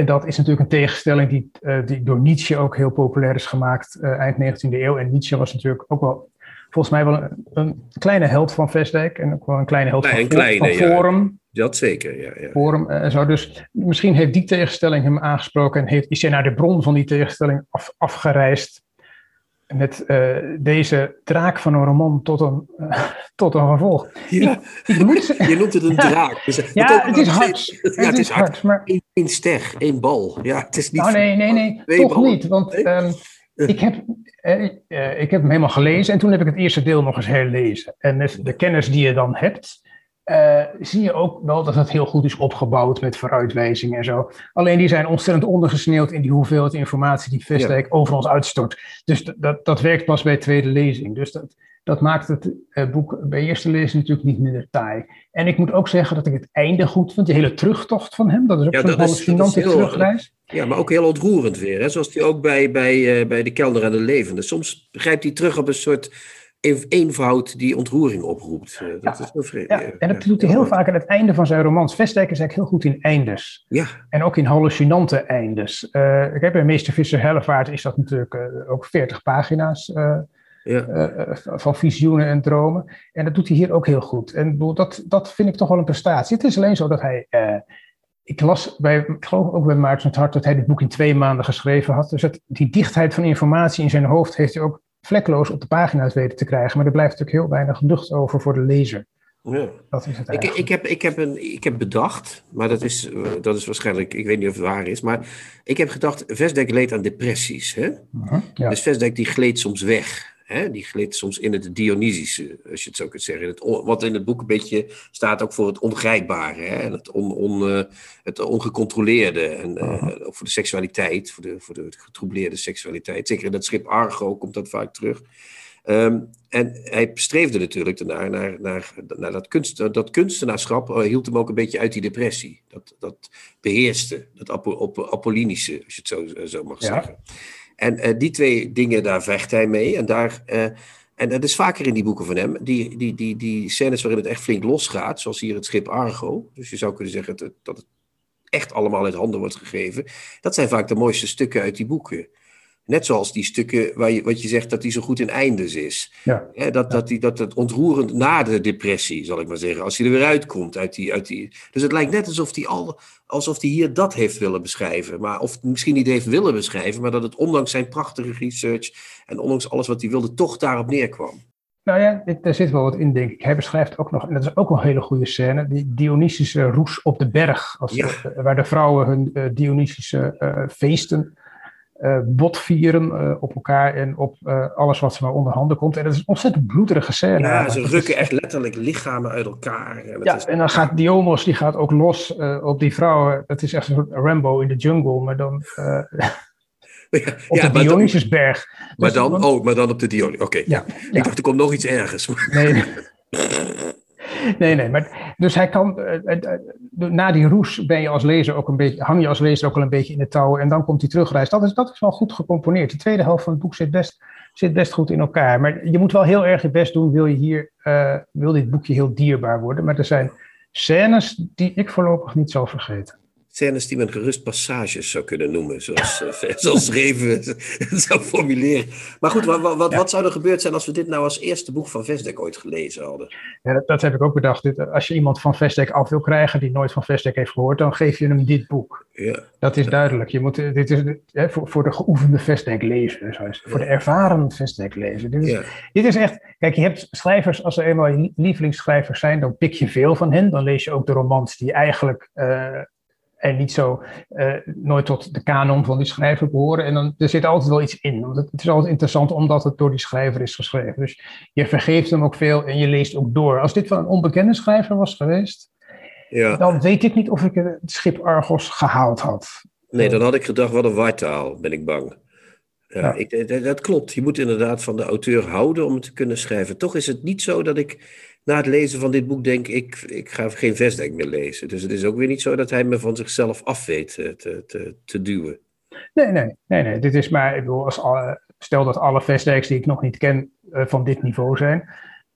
En dat is natuurlijk een tegenstelling die, uh, die door Nietzsche ook heel populair is gemaakt uh, eind 19e eeuw. En Nietzsche was natuurlijk ook wel, volgens mij wel een, een kleine held van Vestdijk. En ook wel een kleine held nee, van, kleine, van Forum. Ja. Dat zeker, ja. ja. Forum en zo. Dus misschien heeft die tegenstelling hem aangesproken. En heeft, is hij naar de bron van die tegenstelling af, afgereisd. Met uh, deze draak van een roman tot een, uh, tot een vervolg. Ja. Ik, ik moet Je noemt het een draak. Dus, ja, het is hard. Ja, het, het is hard. hard maar... Eén, ster, één bal. Ja, het is niet nou, nee, nee, nee. Toch ballen. niet. Want Nee? um, ik, heb, uh, ik heb hem helemaal gelezen. En toen heb ik het eerste deel nog eens herlezen. En met de kennis die je dan hebt... Uh, zie je ook wel dat het heel goed is opgebouwd met vooruitwijzingen en zo. Alleen die zijn ontzettend ondergesneeuwd in die hoeveelheid informatie die Vestdijk ja. over ons uitstort. Dus dat, dat werkt pas bij tweede lezing. Dus dat, dat maakt het uh, boek bij eerste lezing natuurlijk niet minder taai. En ik moet ook zeggen dat ik het einde goed vind. Die hele terugtocht van hem, dat is ook Ja, zo'n hallucinante terugreis. Ja, maar ook heel ontroerend weer. Hè? Zoals hij ook bij, bij, eh, bij de kelder en de levende. Soms grijpt hij terug op een soort eenvoud die ontroering oproept. Eh, dat Ja. is heel vreemd. Ja, en dat doet hij heel vaak aan het einde van zijn romans. Vestdijk is eigenlijk heel goed in eindes. Ja, En ook in hallucinante eindes. Uh, ik heb bij Meester Visser Hellevaart is dat natuurlijk uh, ook 40 pagina's uh, ja. van visioenen en dromen. En dat doet hij hier ook heel goed. En bedoel, dat, dat vind ik toch wel een prestatie. Het is alleen zo dat hij. ik las bij, ik geloof ook bij Maarten het Hart dat hij dit boek in twee maanden geschreven had. Dus het, die dichtheid van informatie in zijn hoofd heeft hij ook vlekloos op de pagina's weten te krijgen. Maar er blijft natuurlijk heel weinig lucht over voor de lezer. ja. Dat is het Ik, ik, heb, ik, heb een, ik heb bedacht, maar dat is, eh, dat is waarschijnlijk, ik weet niet of het waar is, maar ik heb gedacht, Vestdijk leed aan depressies. Hè? Uh-huh, ja. Dus Vestdijk die gleed soms weg. Hè? Die gleed soms in het Dionysische, als je het zo kunt zeggen. Het, wat in het boek een beetje staat ook voor het ongrijpbare. Hè? En het, on, on, uh, het ongecontroleerde. En uh, ook voor de seksualiteit, voor de, voor de getroubleerde seksualiteit. Zeker in dat schip Argo komt dat vaak terug. Um, en hij streefde natuurlijk ernaar, naar, naar, naar dat, kunst, dat kunstenaarschap hield hem ook een beetje uit die depressie. Dat, dat beheerste, dat apollinische, als je het zo, zo mag ja. zeggen. En uh, die twee dingen, daar vecht hij mee. En, daar, uh, en dat is vaker in die boeken van hem. Die, die, die, die scènes waarin het echt flink losgaat, zoals hier het schip Argo. Dus je zou kunnen zeggen dat, dat het echt allemaal uit handen wordt gegeven. Dat zijn vaak de mooiste stukken uit die boeken. Net zoals die stukken waar je, wat je zegt dat die zo goed in eindes is. Ja. dat, dat, die, dat het ontroerend na de depressie, zal ik maar zeggen. Als hij er weer uitkomt uit die. Uit die dus het lijkt net alsof hij al, alsof hij hier dat heeft willen beschrijven. Maar, of misschien niet heeft willen beschrijven, maar dat het ondanks zijn prachtige research en ondanks alles wat hij wilde, toch daarop neerkwam. Nou ja, er zit wel wat in, denk ik. Hij beschrijft ook nog, en dat is ook een hele goede scène, die Dionysische roes op de berg. Als Ja. de- waar de vrouwen hun uh, Dionysische uh, feesten uh, botvieren uh, op elkaar en op uh, alles wat ze maar onder handen komt. En dat is een ontzettend bloederige scène. Ja, ze rukken echt letterlijk lichamen uit elkaar. En Ja, is- en dan gaat Diomos, die gaat ook los op die vrouwen. Dat is echt een soort Rambo in de jungle, maar dan ja, op ja, de Dionysisberg. maar Dus dan, oh, maar dan op de Dionys. Oké. Ja, Ik dacht, er komt nog iets ergens. Nee. Nee, nee, maar dus hij kan, eh, eh, eh, na die roes ben je als lezer ook een beetje, hang je als lezer ook al een beetje in de touwen en dan komt die terugreis. Dat is, dat is wel goed gecomponeerd. De tweede helft van het boek zit best, zit best goed in elkaar. Maar je moet wel heel erg je best doen, wil je hier, wil dit boekje heel dierbaar worden. Maar er zijn scènes die ik voorlopig niet zal vergeten. Scènes die men gerust passages zou kunnen noemen, zoals, eh, zoals Reven het zou formuleren. Maar goed, wat, wat, wat zou er gebeurd zijn als we dit nou als eerste boek van Vesdek ooit gelezen hadden? Ja, dat, dat heb ik ook bedacht. Dit, als je iemand van Vestek af wil krijgen die nooit van Vestek heeft gehoord, dan geef je hem dit boek. Ja, Dat is duidelijk. Je moet, eh, dit is hè, voor, voor de geoefende Vestek het. voor de ervaren Vestek lezer. Dit is, ja, dit is echt, kijk, je hebt schrijvers, als er eenmaal je lievelingsschrijvers zijn, dan pik je veel van hen. Dan lees je ook de romans die eigenlijk uh, en niet zo uh, nooit tot de kanon van die schrijver behoren. En dan, er zit altijd wel iets in. Want het, is altijd interessant omdat het door die schrijver is geschreven. Dus je vergeeft hem ook veel en je leest ook door. Als dit van een onbekende schrijver was geweest, ja. dan weet ik niet of ik het schip Argos gehaald had. Nee, dan had ik gedacht, wat een wartaal, ben ik bang. Ja, Ja. Ik, dat klopt. Je moet inderdaad van de auteur houden om het te kunnen schrijven. Toch is het niet zo dat ik na het lezen van dit boek denk, ik, ik ga geen Vestdijk meer lezen. Dus het is ook weer niet zo dat hij me van zichzelf af weet eh, te, te, te duwen. Nee, nee, nee, nee. Dit is maar, ik bedoel, als alle, stel dat alle Vestdijks die ik nog niet ken uh, van dit niveau zijn,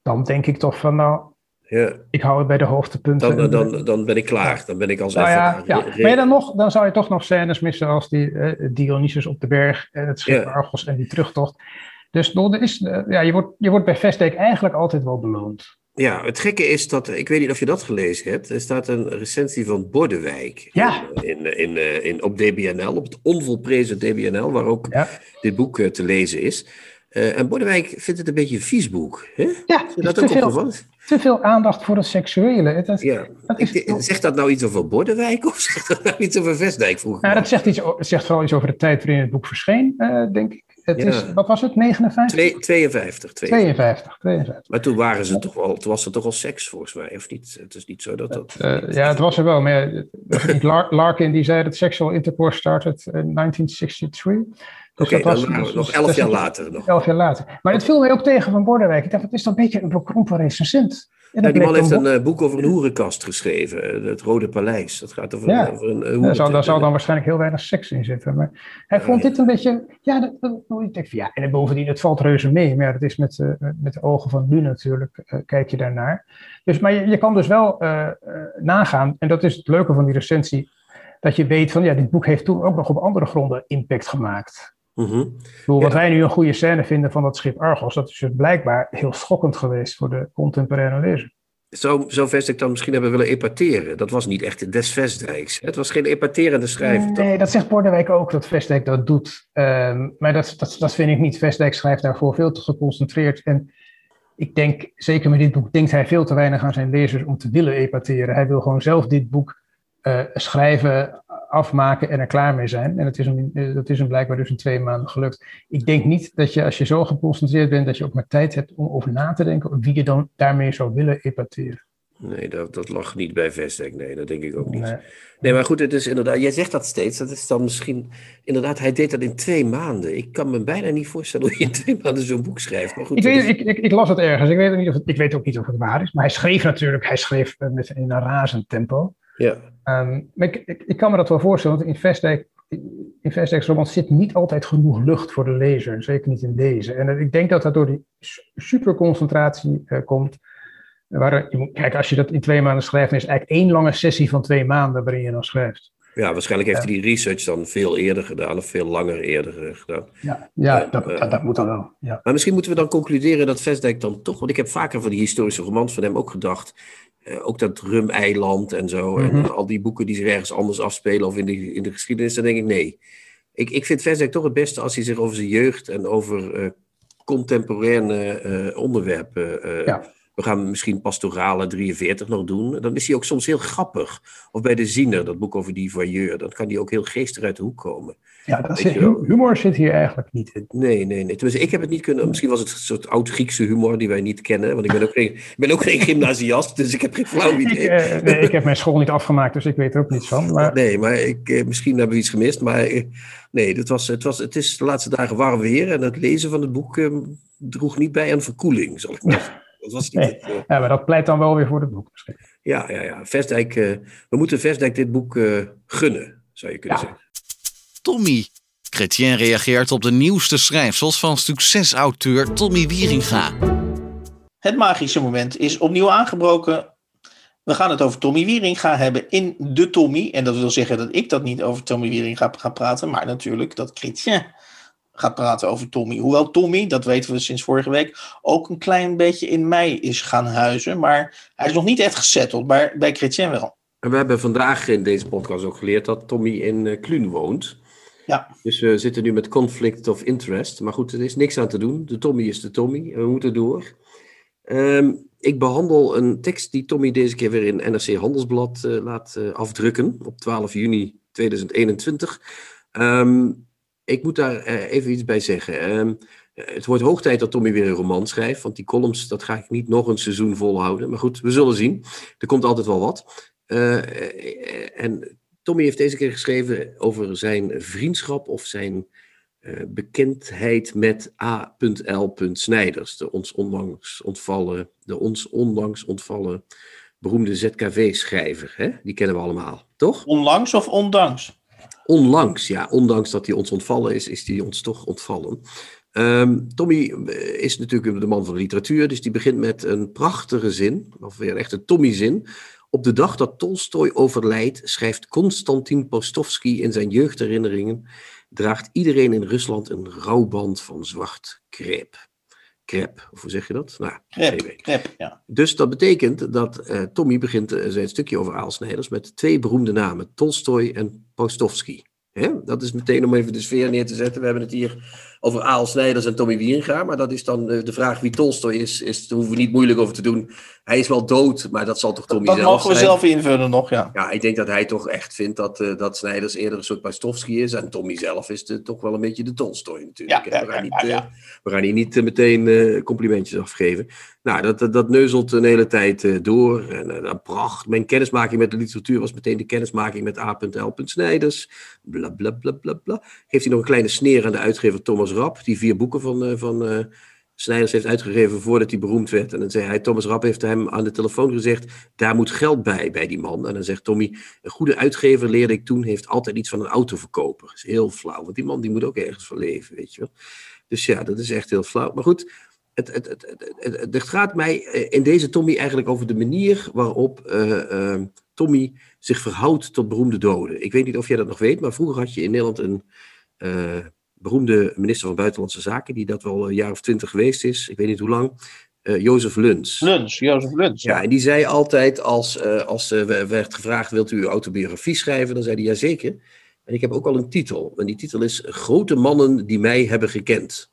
dan denk ik toch van, nou, Ja, ik hou het bij de hoogtepunten. dan, dan, dan ben ik klaar. Dan ben ik als Nou ja, ja. Maar dan, nog, dan zou je toch nog scènes missen als die eh, Dionysus op de berg en het schip Ja. Argos en die terugtocht. Dus er is, eh, ja, je, wordt, je wordt bij Vestdijk eigenlijk altijd wel beloond. Ja, het gekke is dat, ik weet niet of je dat gelezen hebt, er staat een recensie van Bordewijk Ja. in, in, in, in, op DBNL, op het onvolprezen DBNL, waar ook Ja, dit boek eh, te lezen is. Eh, en Bordewijk vindt het een beetje een vies boek. Hè? Is ja je dat te, ook veel, opgevallen? te veel aandacht voor het seksuele. Ja. dat is- Ik- zegt dat nou iets over Bordewijk of zegt dat nou iets over Vestdijk? Vroeg ik nou, dat zegt, iets, zegt vooral iets over de tijd waarin het boek verscheen, eh, denk ik. Het Ja. is, wat was het, 59? Twee- 52, 52. 52, 52. Maar toen, waren ze toch wel, toen was er toch al seks volgens mij, of niet? Het is niet zo dat dat... Eh, ja, het was er wel. Maar Larkin die zei dat sexual intercourse started in 1963. Dus Oké, we dus- nog elf jaar later nog. Elf jaar later. Maar het viel mij ook tegen van Bordewijk. Ik dacht, het is toch een beetje een bekrompen recensent. En Ja, die man heeft een eh, boek over een hoerenkast geschreven, eh, het Rode Paleis. Dat gaat over, Ja. over een uh, Daar zal, daar zal dan waarschijnlijk heel weinig seks in zitten. Maar hij vond ja. dit een beetje. Ja, dat, ik denk van, ja, en bovendien, het valt reuze mee. Maar dat is met, eh, met de ogen van nu natuurlijk. eh, kijk je daarnaar. Dus, maar je, je kan dus wel eh, eh, nagaan. En dat is het leuke van die recensie. Dat je weet van ja, dit boek heeft toen ook nog op andere gronden impact gemaakt. Bedoel, wat Ja. wij nu een goede scène vinden van dat schip Argos, dat is dus blijkbaar heel schokkend geweest voor de contemporaine lezer. Zou, zou Vestek dan misschien hebben willen epateren? Dat was niet echt des Vestdijks. Het was geen epaterende schrijver. toch? Nee, dat zegt Bordewijk ook, dat Vestdijk dat doet. Ehm, maar dat, dat, dat vind ik niet. Vestdijk schrijft daarvoor veel te geconcentreerd. En ik denk, zeker met dit boek, denkt hij veel te weinig aan zijn lezers om te willen epateren. Hij wil gewoon zelf dit boek eh, schrijven afmaken en er klaar mee zijn. En dat is, hem, dat is hem blijkbaar dus in twee maanden gelukt. Ik denk niet dat je, als je zo geconcentreerd bent, dat je ook maar tijd hebt om over na te denken wie je dan daarmee zou willen epateren. Nee, dat, dat lag niet bij Vestek. Nee, dat denk ik ook niet. Nee. nee. maar goed, het is inderdaad, jij zegt dat steeds. Dat is dan misschien, inderdaad, hij deed dat in twee maanden. Ik kan me bijna niet voorstellen hoe je in twee maanden zo'n boek schrijft. Maar goed, ik, weet, ik, ik, ik, las het ergens. Ik weet, niet of het, ik weet ook niet of het waar is. Maar hij schreef natuurlijk, hij schreef met, in een razend tempo. Ja. Um, maar ik, ik, ik, kan me dat wel voorstellen, want in Vestek, in zit niet altijd genoeg lucht voor de lezer. Zeker niet in deze. En ik denk dat dat door die superconcentratie uh, komt Waar, kijk, als je dat in twee maanden schrijft, dan is het eigenlijk één lange sessie van twee maanden waarin je dan schrijft. Ja, waarschijnlijk heeft hij die research dan veel eerder gedaan, of veel langer eerder eh, gedaan. Ja, ja dat, uh, dat, moet dan wel. Ja. Maar misschien moeten we dan concluderen dat Vestdijk dan toch, want ik heb vaker van die historische romans van hem ook gedacht, uh, ook dat Rum-eiland en zo, en mhm. al die boeken die zich ergens anders afspelen of in de, in de geschiedenis, dan denk ik nee. Ik, ik vind Vestdijk toch het beste als hij zich over zijn jeugd en over contemporaine onderwerpen ja we gaan misschien Pastorale 43 nog doen. Dan is hij ook soms heel grappig. Of bij de Ziener, dat boek over die voyeur. Dan kan die ook heel geestig uit de hoek komen. Ja, dat zit, humor zit hier eigenlijk niet in. Nee, nee, nee. Tenminste, ik heb het niet kunnen. Misschien was het een soort oud-Griekse humor die wij niet kennen. Want ik ben ook geen, ik ben ook geen gymnasiast, dus ik heb geen flauw idee. ik, uh, nee, ik heb mijn school niet afgemaakt, dus ik weet er ook niets van. Maar... Nee, maar ik, eh, misschien hebben we iets gemist. Maar eh, nee, het, was, het, was, het is de laatste dagen warm weer. En het lezen van het boek eh, droeg niet bij aan verkoeling, zal ik maar zeggen. Dat was niet nee. uh... Ja, maar dat pleit dan wel weer voor het boek misschien. Ja, ja, ja. Vestdijk, uh, we moeten Vestdijk dit boek uh, gunnen, zou je kunnen ja. zeggen. Tommy. Chrétien reageert op de nieuwste schrijfsels van succesauteur Tommy Wieringa. Het magische moment is opnieuw aangebroken. We gaan het over Tommy Wieringa hebben in De Tommy. En dat wil zeggen dat ik dat niet over Tommy Wieringa ga praten, maar natuurlijk dat Chrétien gaat praten over Tommy. Hoewel Tommy, dat weten we sinds vorige week, ook een klein beetje in mei is gaan huizen. Maar hij is nog niet echt gesetteld, maar bij Chrétien wel. En we hebben vandaag in deze podcast ook geleerd dat Tommy in uh, Kluun woont. Ja. Dus we zitten nu met conflict of interest. Maar goed, er is niks aan te doen. De Tommy is de Tommy en we moeten door. Um, ik behandel een tekst die Tommy deze keer weer in NRC Handelsblad uh, laat uh, afdrukken op 12 juni 2021. Um, ik moet daar uh, even iets bij zeggen. Uh, het wordt hoog tijd dat Tommy weer een roman schrijft. Want die columns, dat ga ik niet nog een seizoen volhouden. Maar goed, we zullen zien. Er komt altijd wel wat. Uh, en Tommy heeft deze keer geschreven over zijn vriendschap of zijn bekendheid met A.L. Snijders. De ons onlangs ontvallen, de ons onlangs ontvallen beroemde ZKV-schrijver. Die kennen we allemaal, toch? Onlangs of ondanks? Onlangs, ja, ondanks dat hij ons ontvallen is, is hij ons toch ontvallen. Um, Tommy eh, is natuurlijk de man van de literatuur, dus die begint met een prachtige zin, of weer echt een Tommy-zin. Op de dag dat Tolstoy overlijdt, schrijft Konstantin Postovsky in zijn jeugdherinneringen, draagt iedereen in Rusland een rouwband van zwart kreep. Krep, of hoe zeg je dat? Nou, krep, ja. Dus dat betekent dat uh, Tommy begint uh, zijn stukje over aalsnijders met twee beroemde namen, Tolstoy en Postovsky. Hè? Dat is meteen om even de sfeer neer te zetten. We hebben het hier over Aal Snijders en Tommy Wieringa. Maar dat is dan de vraag wie Tolstoy is. is daar hoeven we niet moeilijk over te doen. Hij is wel dood, maar dat zal toch Tommy dat zelf zijn. Dat mogen we zelf invullen nog, ja. Ja, ik denk dat hij toch echt vindt dat, uh, dat Snijders eerder een soort Pastovsky is. En Tommy zelf is de, toch wel een beetje de Tolstoy natuurlijk. Ja, ja, we, gaan ja, niet, uh, we gaan hier niet uh, meteen complimentjes afgeven. Nou, dat, dat, dat neuzelt een hele tijd door. En dan pracht. Mijn kennismaking met de literatuur was meteen de kennismaking met A.L. Snijders. Bla, bla, bla, bla, bla. Geeft hij nog een kleine sneer aan de uitgever Thomas Rapp. Die vier boeken van, uh, van uh, Snijders heeft uitgegeven voordat hij beroemd werd. En dan zei hij, Thomas Rapp heeft hem aan de telefoon gezegd, daar moet geld bij, bij die man. En dan zegt Tommy, een goede uitgever, leerde ik toen, heeft altijd iets van een autoverkoper. Dat is heel flauw, want die man die moet ook ergens van leven, weet je wel. Dus ja, dat is echt heel flauw. Maar goed, het, het, het, het, het gaat mij in deze Tommy eigenlijk over de manier waarop Tommy zich verhoudt tot beroemde doden. Ik weet niet of jij dat nog weet, maar vroeger had je in Nederland een beroemde minister van Buitenlandse Zaken, die dat wel een jaar of twintig geweest is, ik weet niet hoe lang, uh, Jozef Luns. Luns, Jozef Luns. Ja, en die zei altijd als, uh, als uh, werd gevraagd, wilt u uw autobiografie schrijven? Dan zei hij, jazeker. En ik heb ook al een titel. En die titel is Grote mannen die mij hebben gekend.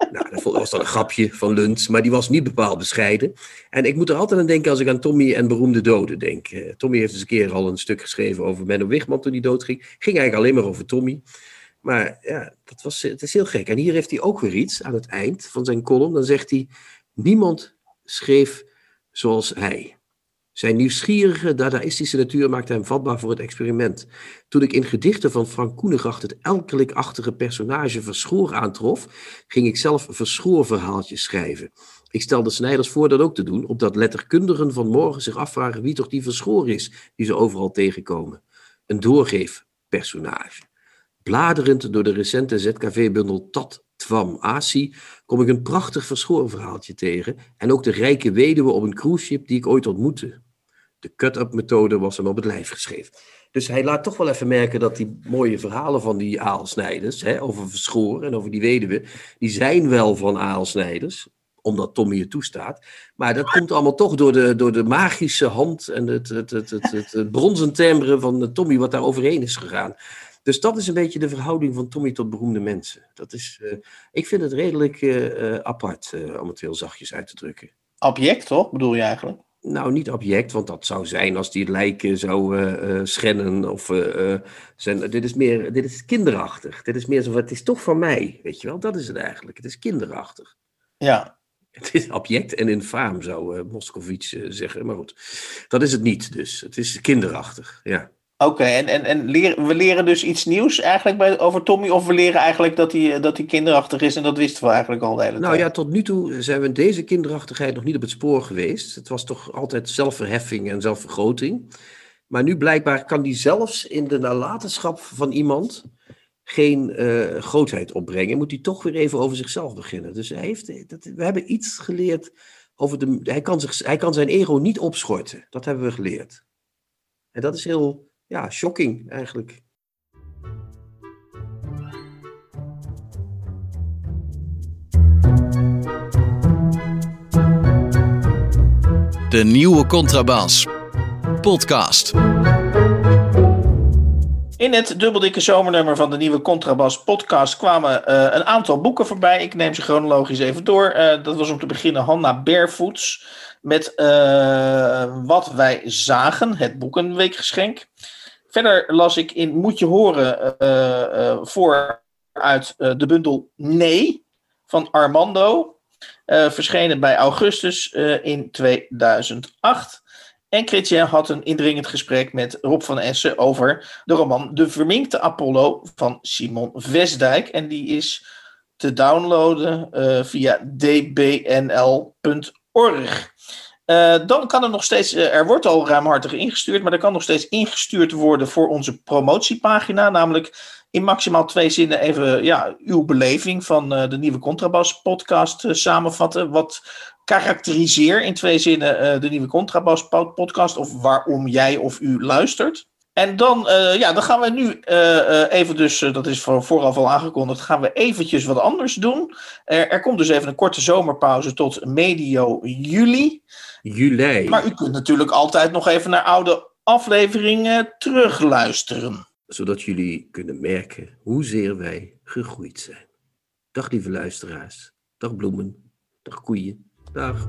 Nou, dat was dan een grapje van Lunt, maar die was niet bepaald bescheiden. En ik moet er altijd aan denken als ik aan Tommy en beroemde doden denk. Tommy heeft eens een keer al een stuk geschreven over Menno Wigman toen hij doodging. Ging eigenlijk alleen maar over Tommy. Maar ja, dat was, het is heel gek. En hier heeft hij ook weer iets aan het eind van zijn column. Dan zegt hij, niemand schreef zoals hij. Zijn nieuwsgierige, dadaïstische natuur maakte hem vatbaar voor het experiment. Toen ik in gedichten van Frank Koenegracht het elkelikachtige personage Verschoor aantrof, ging ik zelf Verschoorverhaaltjes schrijven. Ik stelde Snijders voor dat ook te doen, opdat letterkundigen van morgen zich afvragen wie toch die Verschoor is, die ze overal tegenkomen. Een doorgeefpersonage. Bladerend door de recente ZKV-bundel Tat Twam Asi kom ik een prachtig verschoorverhaaltje tegen en ook de rijke weduwe op een cruiseschip die ik ooit ontmoette. De cut-up methode was hem op het lijf geschreven. Dus hij laat toch wel even merken dat die mooie verhalen van die aalsnijders, hè, over Verschoor en over die weduwe, die zijn wel van aalsnijders, omdat Tommy het toestaat. Maar dat komt allemaal toch door de, door de magische hand en het, het, het, het, het, het bronzen timbre van Tommy wat daar overheen is gegaan. Dus dat is een beetje de verhouding van Tommy tot beroemde mensen. Dat is, uh, ik vind het redelijk uh, apart, om het heel zachtjes uit te drukken. Object, toch? Bedoel je eigenlijk? Nou, niet object, want dat zou zijn als die lijken zou schennen. Of, zijn, dit, is meer, dit is kinderachtig. Dit is meer zo, het is toch van mij, weet je wel? Dat is het eigenlijk. Het is kinderachtig. Ja. Het is object en infaam, zou uh, Moskovits zeggen. Maar goed, dat is het niet dus. Het is kinderachtig, ja. Oké, en, en, en leren, we leren dus iets nieuws eigenlijk bij, over Tommy, of we leren eigenlijk dat hij, dat hij kinderachtig is en dat wisten we eigenlijk al de hele tijd? Nou ja, tot nu toe zijn we deze kinderachtigheid nog niet op het spoor geweest. Het was toch altijd zelfverheffing en zelfvergroting. Maar nu blijkbaar kan die zelfs in de nalatenschap van iemand geen uh, grootheid opbrengen. Moet hij toch weer even over zichzelf beginnen. Dus hij heeft, dat, we hebben iets geleerd over de. Hij kan, zich, hij kan zijn ego niet opschorten. Dat hebben we geleerd. En dat is heel ja, shocking eigenlijk. De nieuwe Contrabas. Podcast. In het dubbeldikke zomernummer van de nieuwe Contrabas podcast kwamen uh, een aantal boeken voorbij. Ik neem ze chronologisch even door. Uh, dat was om te beginnen Hanna Barefoots met uh, Wat wij zagen, het boekenweekgeschenk. Verder las ik in Moet je horen uh, voor uit de bundel Nee van Armando. verschenen bij Augustus in 2008. En Chrétien had een indringend gesprek met Rob van Essen over de roman De Verminkte Apollo van Simon Westdijk. En die is te downloaden via dbnl.org. Uh, dan kan er nog steeds, uh, er wordt al ruimhartig ingestuurd, maar er kan nog steeds ingestuurd worden voor onze promotiepagina. Namelijk in maximaal twee zinnen even ja, uw beleving van uh, de nieuwe Contrabas podcast samenvatten. Wat karakteriseer in twee zinnen de nieuwe Contrabas podcast of waarom jij of u luistert. En dan, uh, ja, dan gaan we nu uh, uh, even dus, dat is voor, vooraf al aangekondigd, gaan we eventjes wat anders doen. Er, er komt dus even een korte zomerpauze tot medio juli. Juli. Maar u kunt natuurlijk altijd nog even naar oude afleveringen terugluisteren. Zodat jullie kunnen merken hoezeer wij gegroeid zijn. Dag lieve luisteraars. Dag bloemen. Dag koeien. Dag.